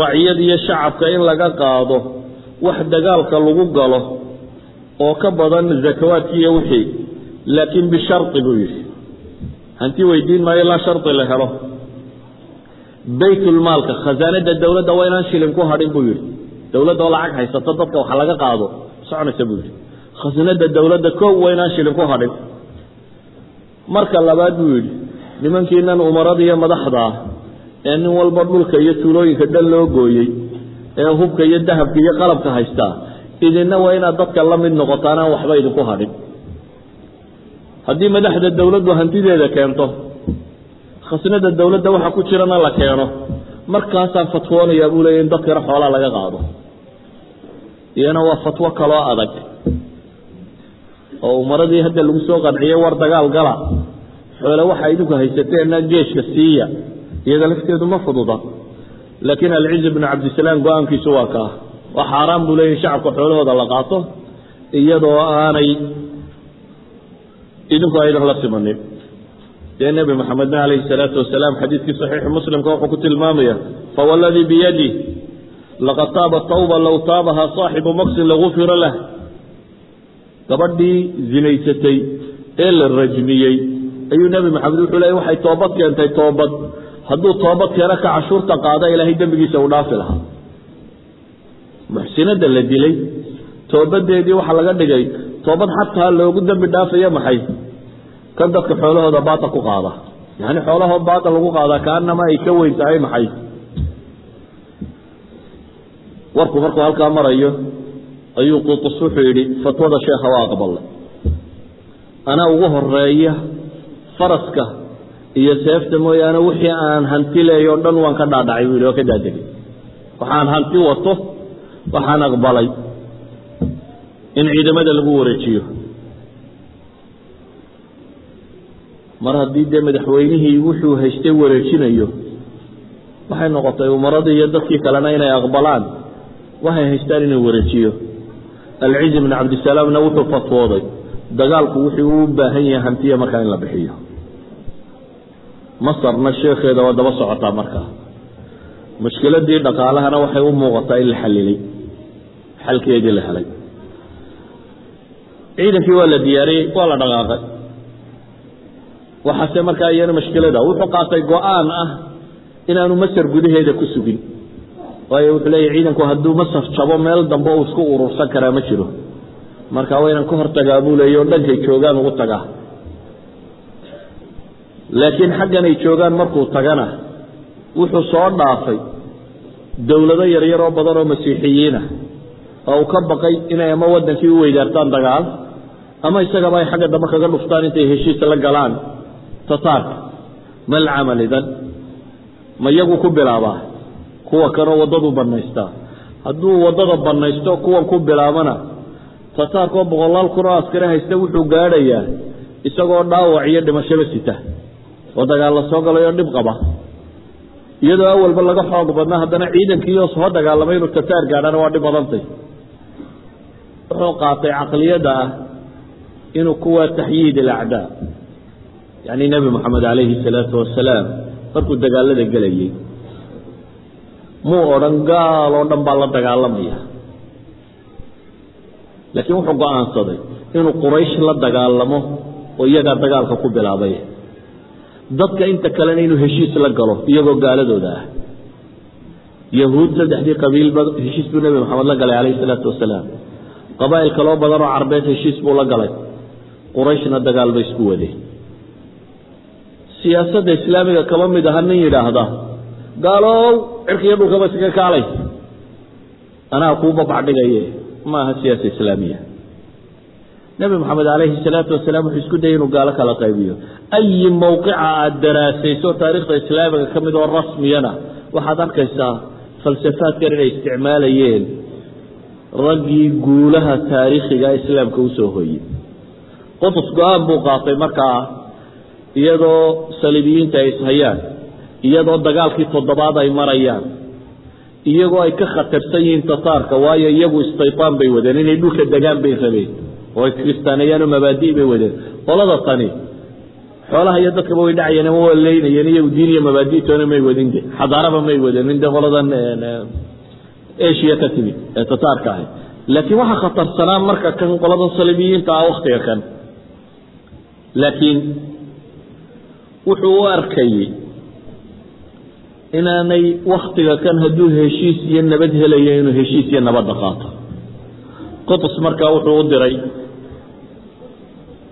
raciyad iyo shacabka in laga qaado wax dagaalka lagu galo oo ka badan zakawaadki iyo wixii laakiin bishardi buu yidhi. Hanti weydiin maayo ilaa shardi la helo. Baytulmaalka khasaanada dowladda waa inaan shilin ku hadhin buu yidhi. Dowladda oo lacag haysato dadka wax laga qaado soconaysa buu yidhi. Khasnada dowladda kow waa inaan shilin ku hadhin. Marka labaad buu yidhi nimankiinan umarada iyo madaxda ah ee nin walba dhulka iyo tuulooyinka dhan loo gooyey ee hubka iyo dahabka iyo qalabka haystaa idinna waa inaad dadka la mid noqotaan aan waxba idinku hadhin haddii madaxda dowladdu hantideeda keento khasnada dowladda waxa ku jirana la keeno. Markaasaan fatwoonayaa buu leeya in dadkana xoolaa laga qaado. Iyana waa fatwo kaloo adag. Oo umaradii hadda lagu soo qanciyey war dagaal gala. Xoole waxa idinku haysateenna geeshka siiya iyada lafteedu ma fududa. Laakiin alciz bnu cabdisalaam go'aankiisu waa kaa waa xaaraan buu leeyahy shacabka xoolahooda la qaato iyadoo aanay idinku aydan la simanin dee nebi maxamedna calayhi salaatu wasalaam xadiidkii saxiixi muslimka wuxuu ku tilmaamaya fawaladii biyadi laqad taaba tawba low taabaha saaxibu maksin lagufira lah. Gabadhii zinaysatay ee la rajmiyey ayuu nebi maxamed wuxuu leeyay waxay toobad keentay toobad. Hadduu toobad keeno ka cashuurta qaada ilaahay dembigiisa uu dhaafi lahaa. Muxsinada la dilay toobadeedii waxaa laga dhigay toobad xataa loogu dembi dhaafayo maxay kan dadka xoolahooda baata ku qaada. Yani xoolahoo baata lagu qaadaa kaanama ay ka weyn tahay maxay? Warku markuu halkaa marayo ayuu qutus wuxuu yidhi fatwada sheekha waa aqbalay anaa ugu horreeya faraska iyo seefta mooyaane wixii aan hanti leeyo o dhan waan ka dhaadhacay buu yidhi waa ka daadegay waxaan hanti wato waxaan aqbalay in ciidamada lagu wareejiyo mar haddii dee madaxweynihii wuxuu haystay wareejinayo waxay noqotay umaradii iyo dadkii kalena inay aqbalaan waxay haystaan inuu wareejiyo. Alciz bn cabdisalaamna wuxuu fatwooday dagaalku wuxuu u baahan yahay hantiya markaa in la bixiyo. Masarna sheekheeda waa daba socotaa markaa mushkiladii dhaqaalahana waxay u muuqataa in la xalilay xalkeedii la helay. Ciidankii waa la diyaariyey waa la dhaqaaqay waxaase markaa iyana mashkilada wuxuu qaatay go'aan ah inaanu masar gudaheeda ku sugin. Waayo wuxuu leeyahy ciidanku hadduu masar jabo meel dambe uu isku urursan karaa ma jiro. Marka waa inaan ka hortagaa buu leeya o dhankay joogaan ugu tagaa. Laakiin xaggan ay joogaan markuu tagana wuxuu soo dhaafay dowlado yaryar oo badan oo masiixiyiinah oo uu ka baqay inay ama waddankii u weydaartaan dagaal ama isagaba ay xagga dambe kaga dhuftaan intay heshiis la galaan tataarka mal camal idan. Ma iyagu ku bilaabaa kuwa kanoo waddadu bannaystaa. Hadduu waddada bannaysto kuwan ku bilaabana tataarkoo boqolaal kun oo askari haysta wuxuu gaadhayaa isagoo dhaawac iyo dhimashaba sita. Oo dagaal la soo galayoo dhib qaba. Iyadoo awalba laga xoog badnaa haddana ciidankiioo soo dagaalamay inuu tataar gaadhana waa dhib badantay. Wuxuu qaatay caqliyadda ah inuu kuwa taxyiid alacdaa yacni nebi moxamed calayhi salaatu wasalaam markuu dagaalada gelayay. Muu odhan gaal oo dhan baa la dagaalamaya. Laakiin wuxuu go'aansaday inuu quraysh la dagaalamo oo iyagaa dagaalka ku bilaabay. Dadka inta kalena inuu heshiis la galo iyagoo gaaladooda ah. Yahuud saddexdii qabiilba heshiis buu nebi moxamed la galay calayhi salaatu wasalaam qabaa'il kaloo badan oo carbeed heshiis buu la galay. Qurayshna dagaal bay isku wadeen siyaasadda islaamiga kama mid aha nin yidhaahda gaalow cirkiiyo dhulkaba iska kaalay. Anaa kuu babacdhigaye ma aha siyaasa islaamiya. Nebi moxamed calayhi salaatu wasalaam wuxuu isku dayay inuu gaalo kala qaybiyo. Ayi mowqica aada daraasayso taariikhda islaamiga ka mid oo rasmiyana waxaad arkaysaa falsafaadkan inay isticmaalayeen raggii guulaha taariikhiga islaamka u soo hoyey qotos go'aan buu qaatay markaa iyadoo saliibiyiinta ay ishayaan iyadoo dagaalkii toddobaad ay marayaan iyagoo ay ka khatarsan yihiin tataarka waayo iyagu istaytaan bay wadeen inay dhulka degaan bay rabeen oo ay kiristaaneeyaanoo mabaadi' bay wadeen. Qolada tani xoolaha iyo dadkaba way dhacayeen waa leynayeen iyagu diin iyo mabaaditoona may wadin de xadaaraba may wadeen de qoladan asia ka timid ee tataarka ahay laakiin waxaa khatarsanaa marka kan qoladan saliibiyiinta ah waktiga kan. Laakiin wuxuu u arkayey inaanay waktiga kan hadduu heshiis iyo nabad helayo inuu heshiis iyo nabadda qaato qotos markaa wuxuu u diray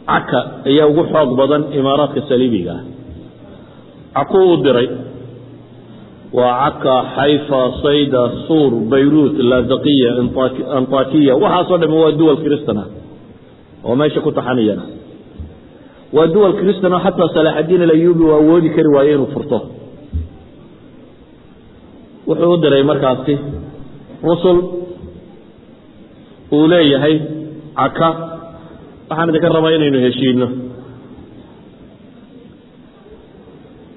caka ayaa ugu xoog badan imaaraadka saliibiga ah. Cakuu u diray waa caka xayfa sayda suur bayruut lazaqiya antakiya waxaasoo dhami waa duwal kristan oo meesha ku taxaniyana waa duwal kristan oo xataa salaaxadiin alayubi uu awoodi kari waaye inuu furto. Wuxuu u diray markaasi rusul uu leeyahay caka waxaan idinka rabaa inaynu heshiino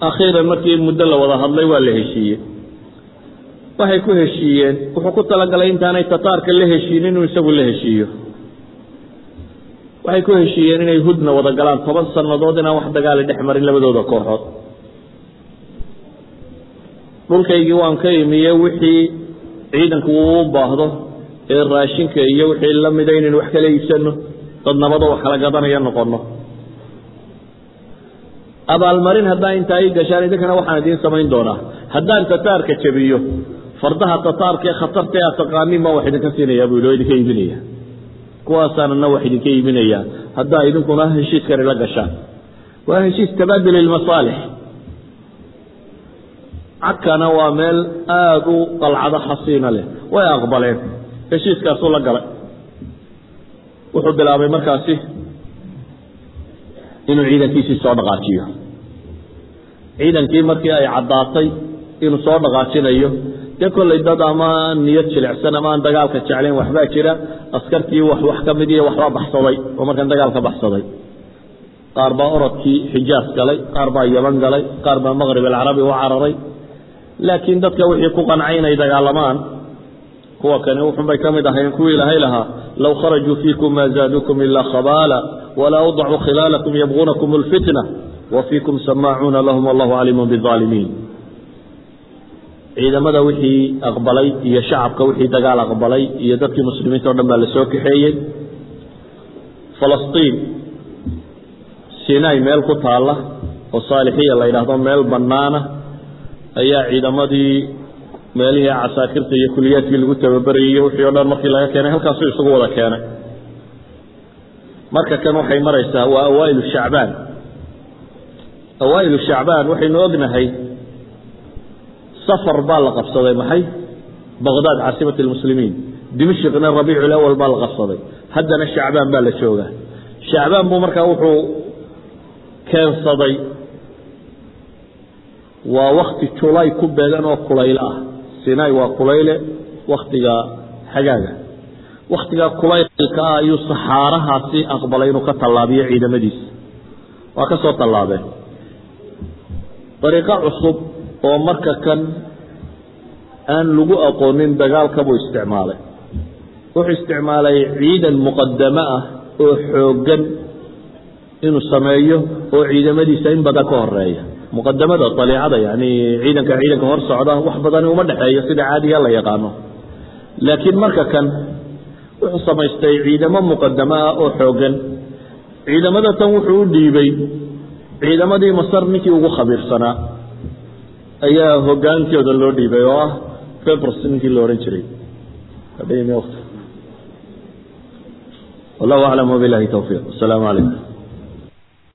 akhiiran markii muddo la wada hadlay waa la heshiiyey. Waxay ku heshiiyeen wuxuu ku talagalay intaanay tataarka la heshiinin inuu isagu la heshiiyo waxay ku heshiiyeen inay hudna wada galaan toban sannadood inaan wax dagaali dhex marin labadooda kooxood. Dhulkaygii waan ka imiye wixii ciidanku uu baahdo ee raashinka iyo wixii la mida inaynu wax kala iibsano dad nabadoo wax kala gadanaya noqono abaalmarin haddaa intaa ii gashaan idinkana waxaan idiin samayn doonaa. Haddaan tataarka jabiyo fardaha tataarka ee khatarta ee aad taqaanin baan wax idinka siinayaa buu oo idinka iibinaya kuwaasaanana wax idinka iibinayaa haddaa idinkuna heshiiskani la gashaan. Waa heshiis tabaadul ilmasaalix cagkana waa meel aada u qalcado xasiina leh. Way aqbaleen. Heshiiskaasuu la galay. Wuxuu bilaabay markaasi inuu ciidankiisii soo dhaqaajiyo. Ciidankii markii ay caddaatay inuu soo dhaqaajinayo dee kollay dad ama niyad jilicsan ama aan dagaalka jeclayn waxbaa jira askartii wax ka mid waxbaa baxsaday oo markan dagaalka baxsaday. Qaar baa orodkii xijaas galay qaar baa yaman galay qaar baa maqrib alcarabi u cararay. Laakiin dadka wixii ku qancay inay dagaalamaan kuwa kani wuxunbay ka mid ahayn kuwii ilaahay lahaa low kharajuu fiikum maa zaaduukum ilaa khabaala walaa awdacuu khilaalakum yabquunakum اlfitna wa fiikum samaacuuna lahum wallahu caliimu biaalimiin ciidamada wixii aqbalay iyo shacabka wixii dagaal aqbalay iyo dadkii muslimiinta o dhan baa la soo kaxeeyey. Falastiin sinai meel ku taalla oo saalixiya la yidhaahdo meel bannaana ayaa ciidamadii meelihii casaakirta iyo kuliyaadkii lagu tababarayay wixii o dhan markii laga keenay halkaasuu isugu wada keenay. Marka kan waxay maraysaa waa awaa'ilu shacbaan. Awaa'ilu shacbaan waxaynu ognahay safar baa la qabsaday maxay baqdaad caasimat almuslimiin dimashqna rabiicu awal baa la qabsaday haddana shacbaan baa la joogaa shacbaan buu markaa wuxuu keensaday waa wakti julay ku beegan oo kulayl ah sinai waa kulayle waktiga xagaaga waktiga kulaylka ah ayuu saxaarahaasi aqbalay inuu ka tallaabiyo ciidamadiisa waa ka soo tallaabeen dariiqo cusub oo marka kan aan lagu aqoonin dagaalka buu isticmaalay. Wuxuu isticmaalay ciidan muqadamo ah oo xooggan inuu sameeyo oo ciidamadiisa in badan ka horreeya muqadamada aliicada yani ciidanka ciidanka hor socda wax badani uma dhexeeyo sida caadiga la yaqaano. Laakiin marka kan wuxuu samaystay ciidamo muqadamo ah oo xooggan. Ciidamada tan wuxuu u dhiibay ciidamadii masar ninkii ugu khabiirsanaa ayaa hogaankooda loo dhiibay oo ah febrs ninkii la odhan jiray. Wallahu aclam wabilahi towfiiq asalaamu calaykum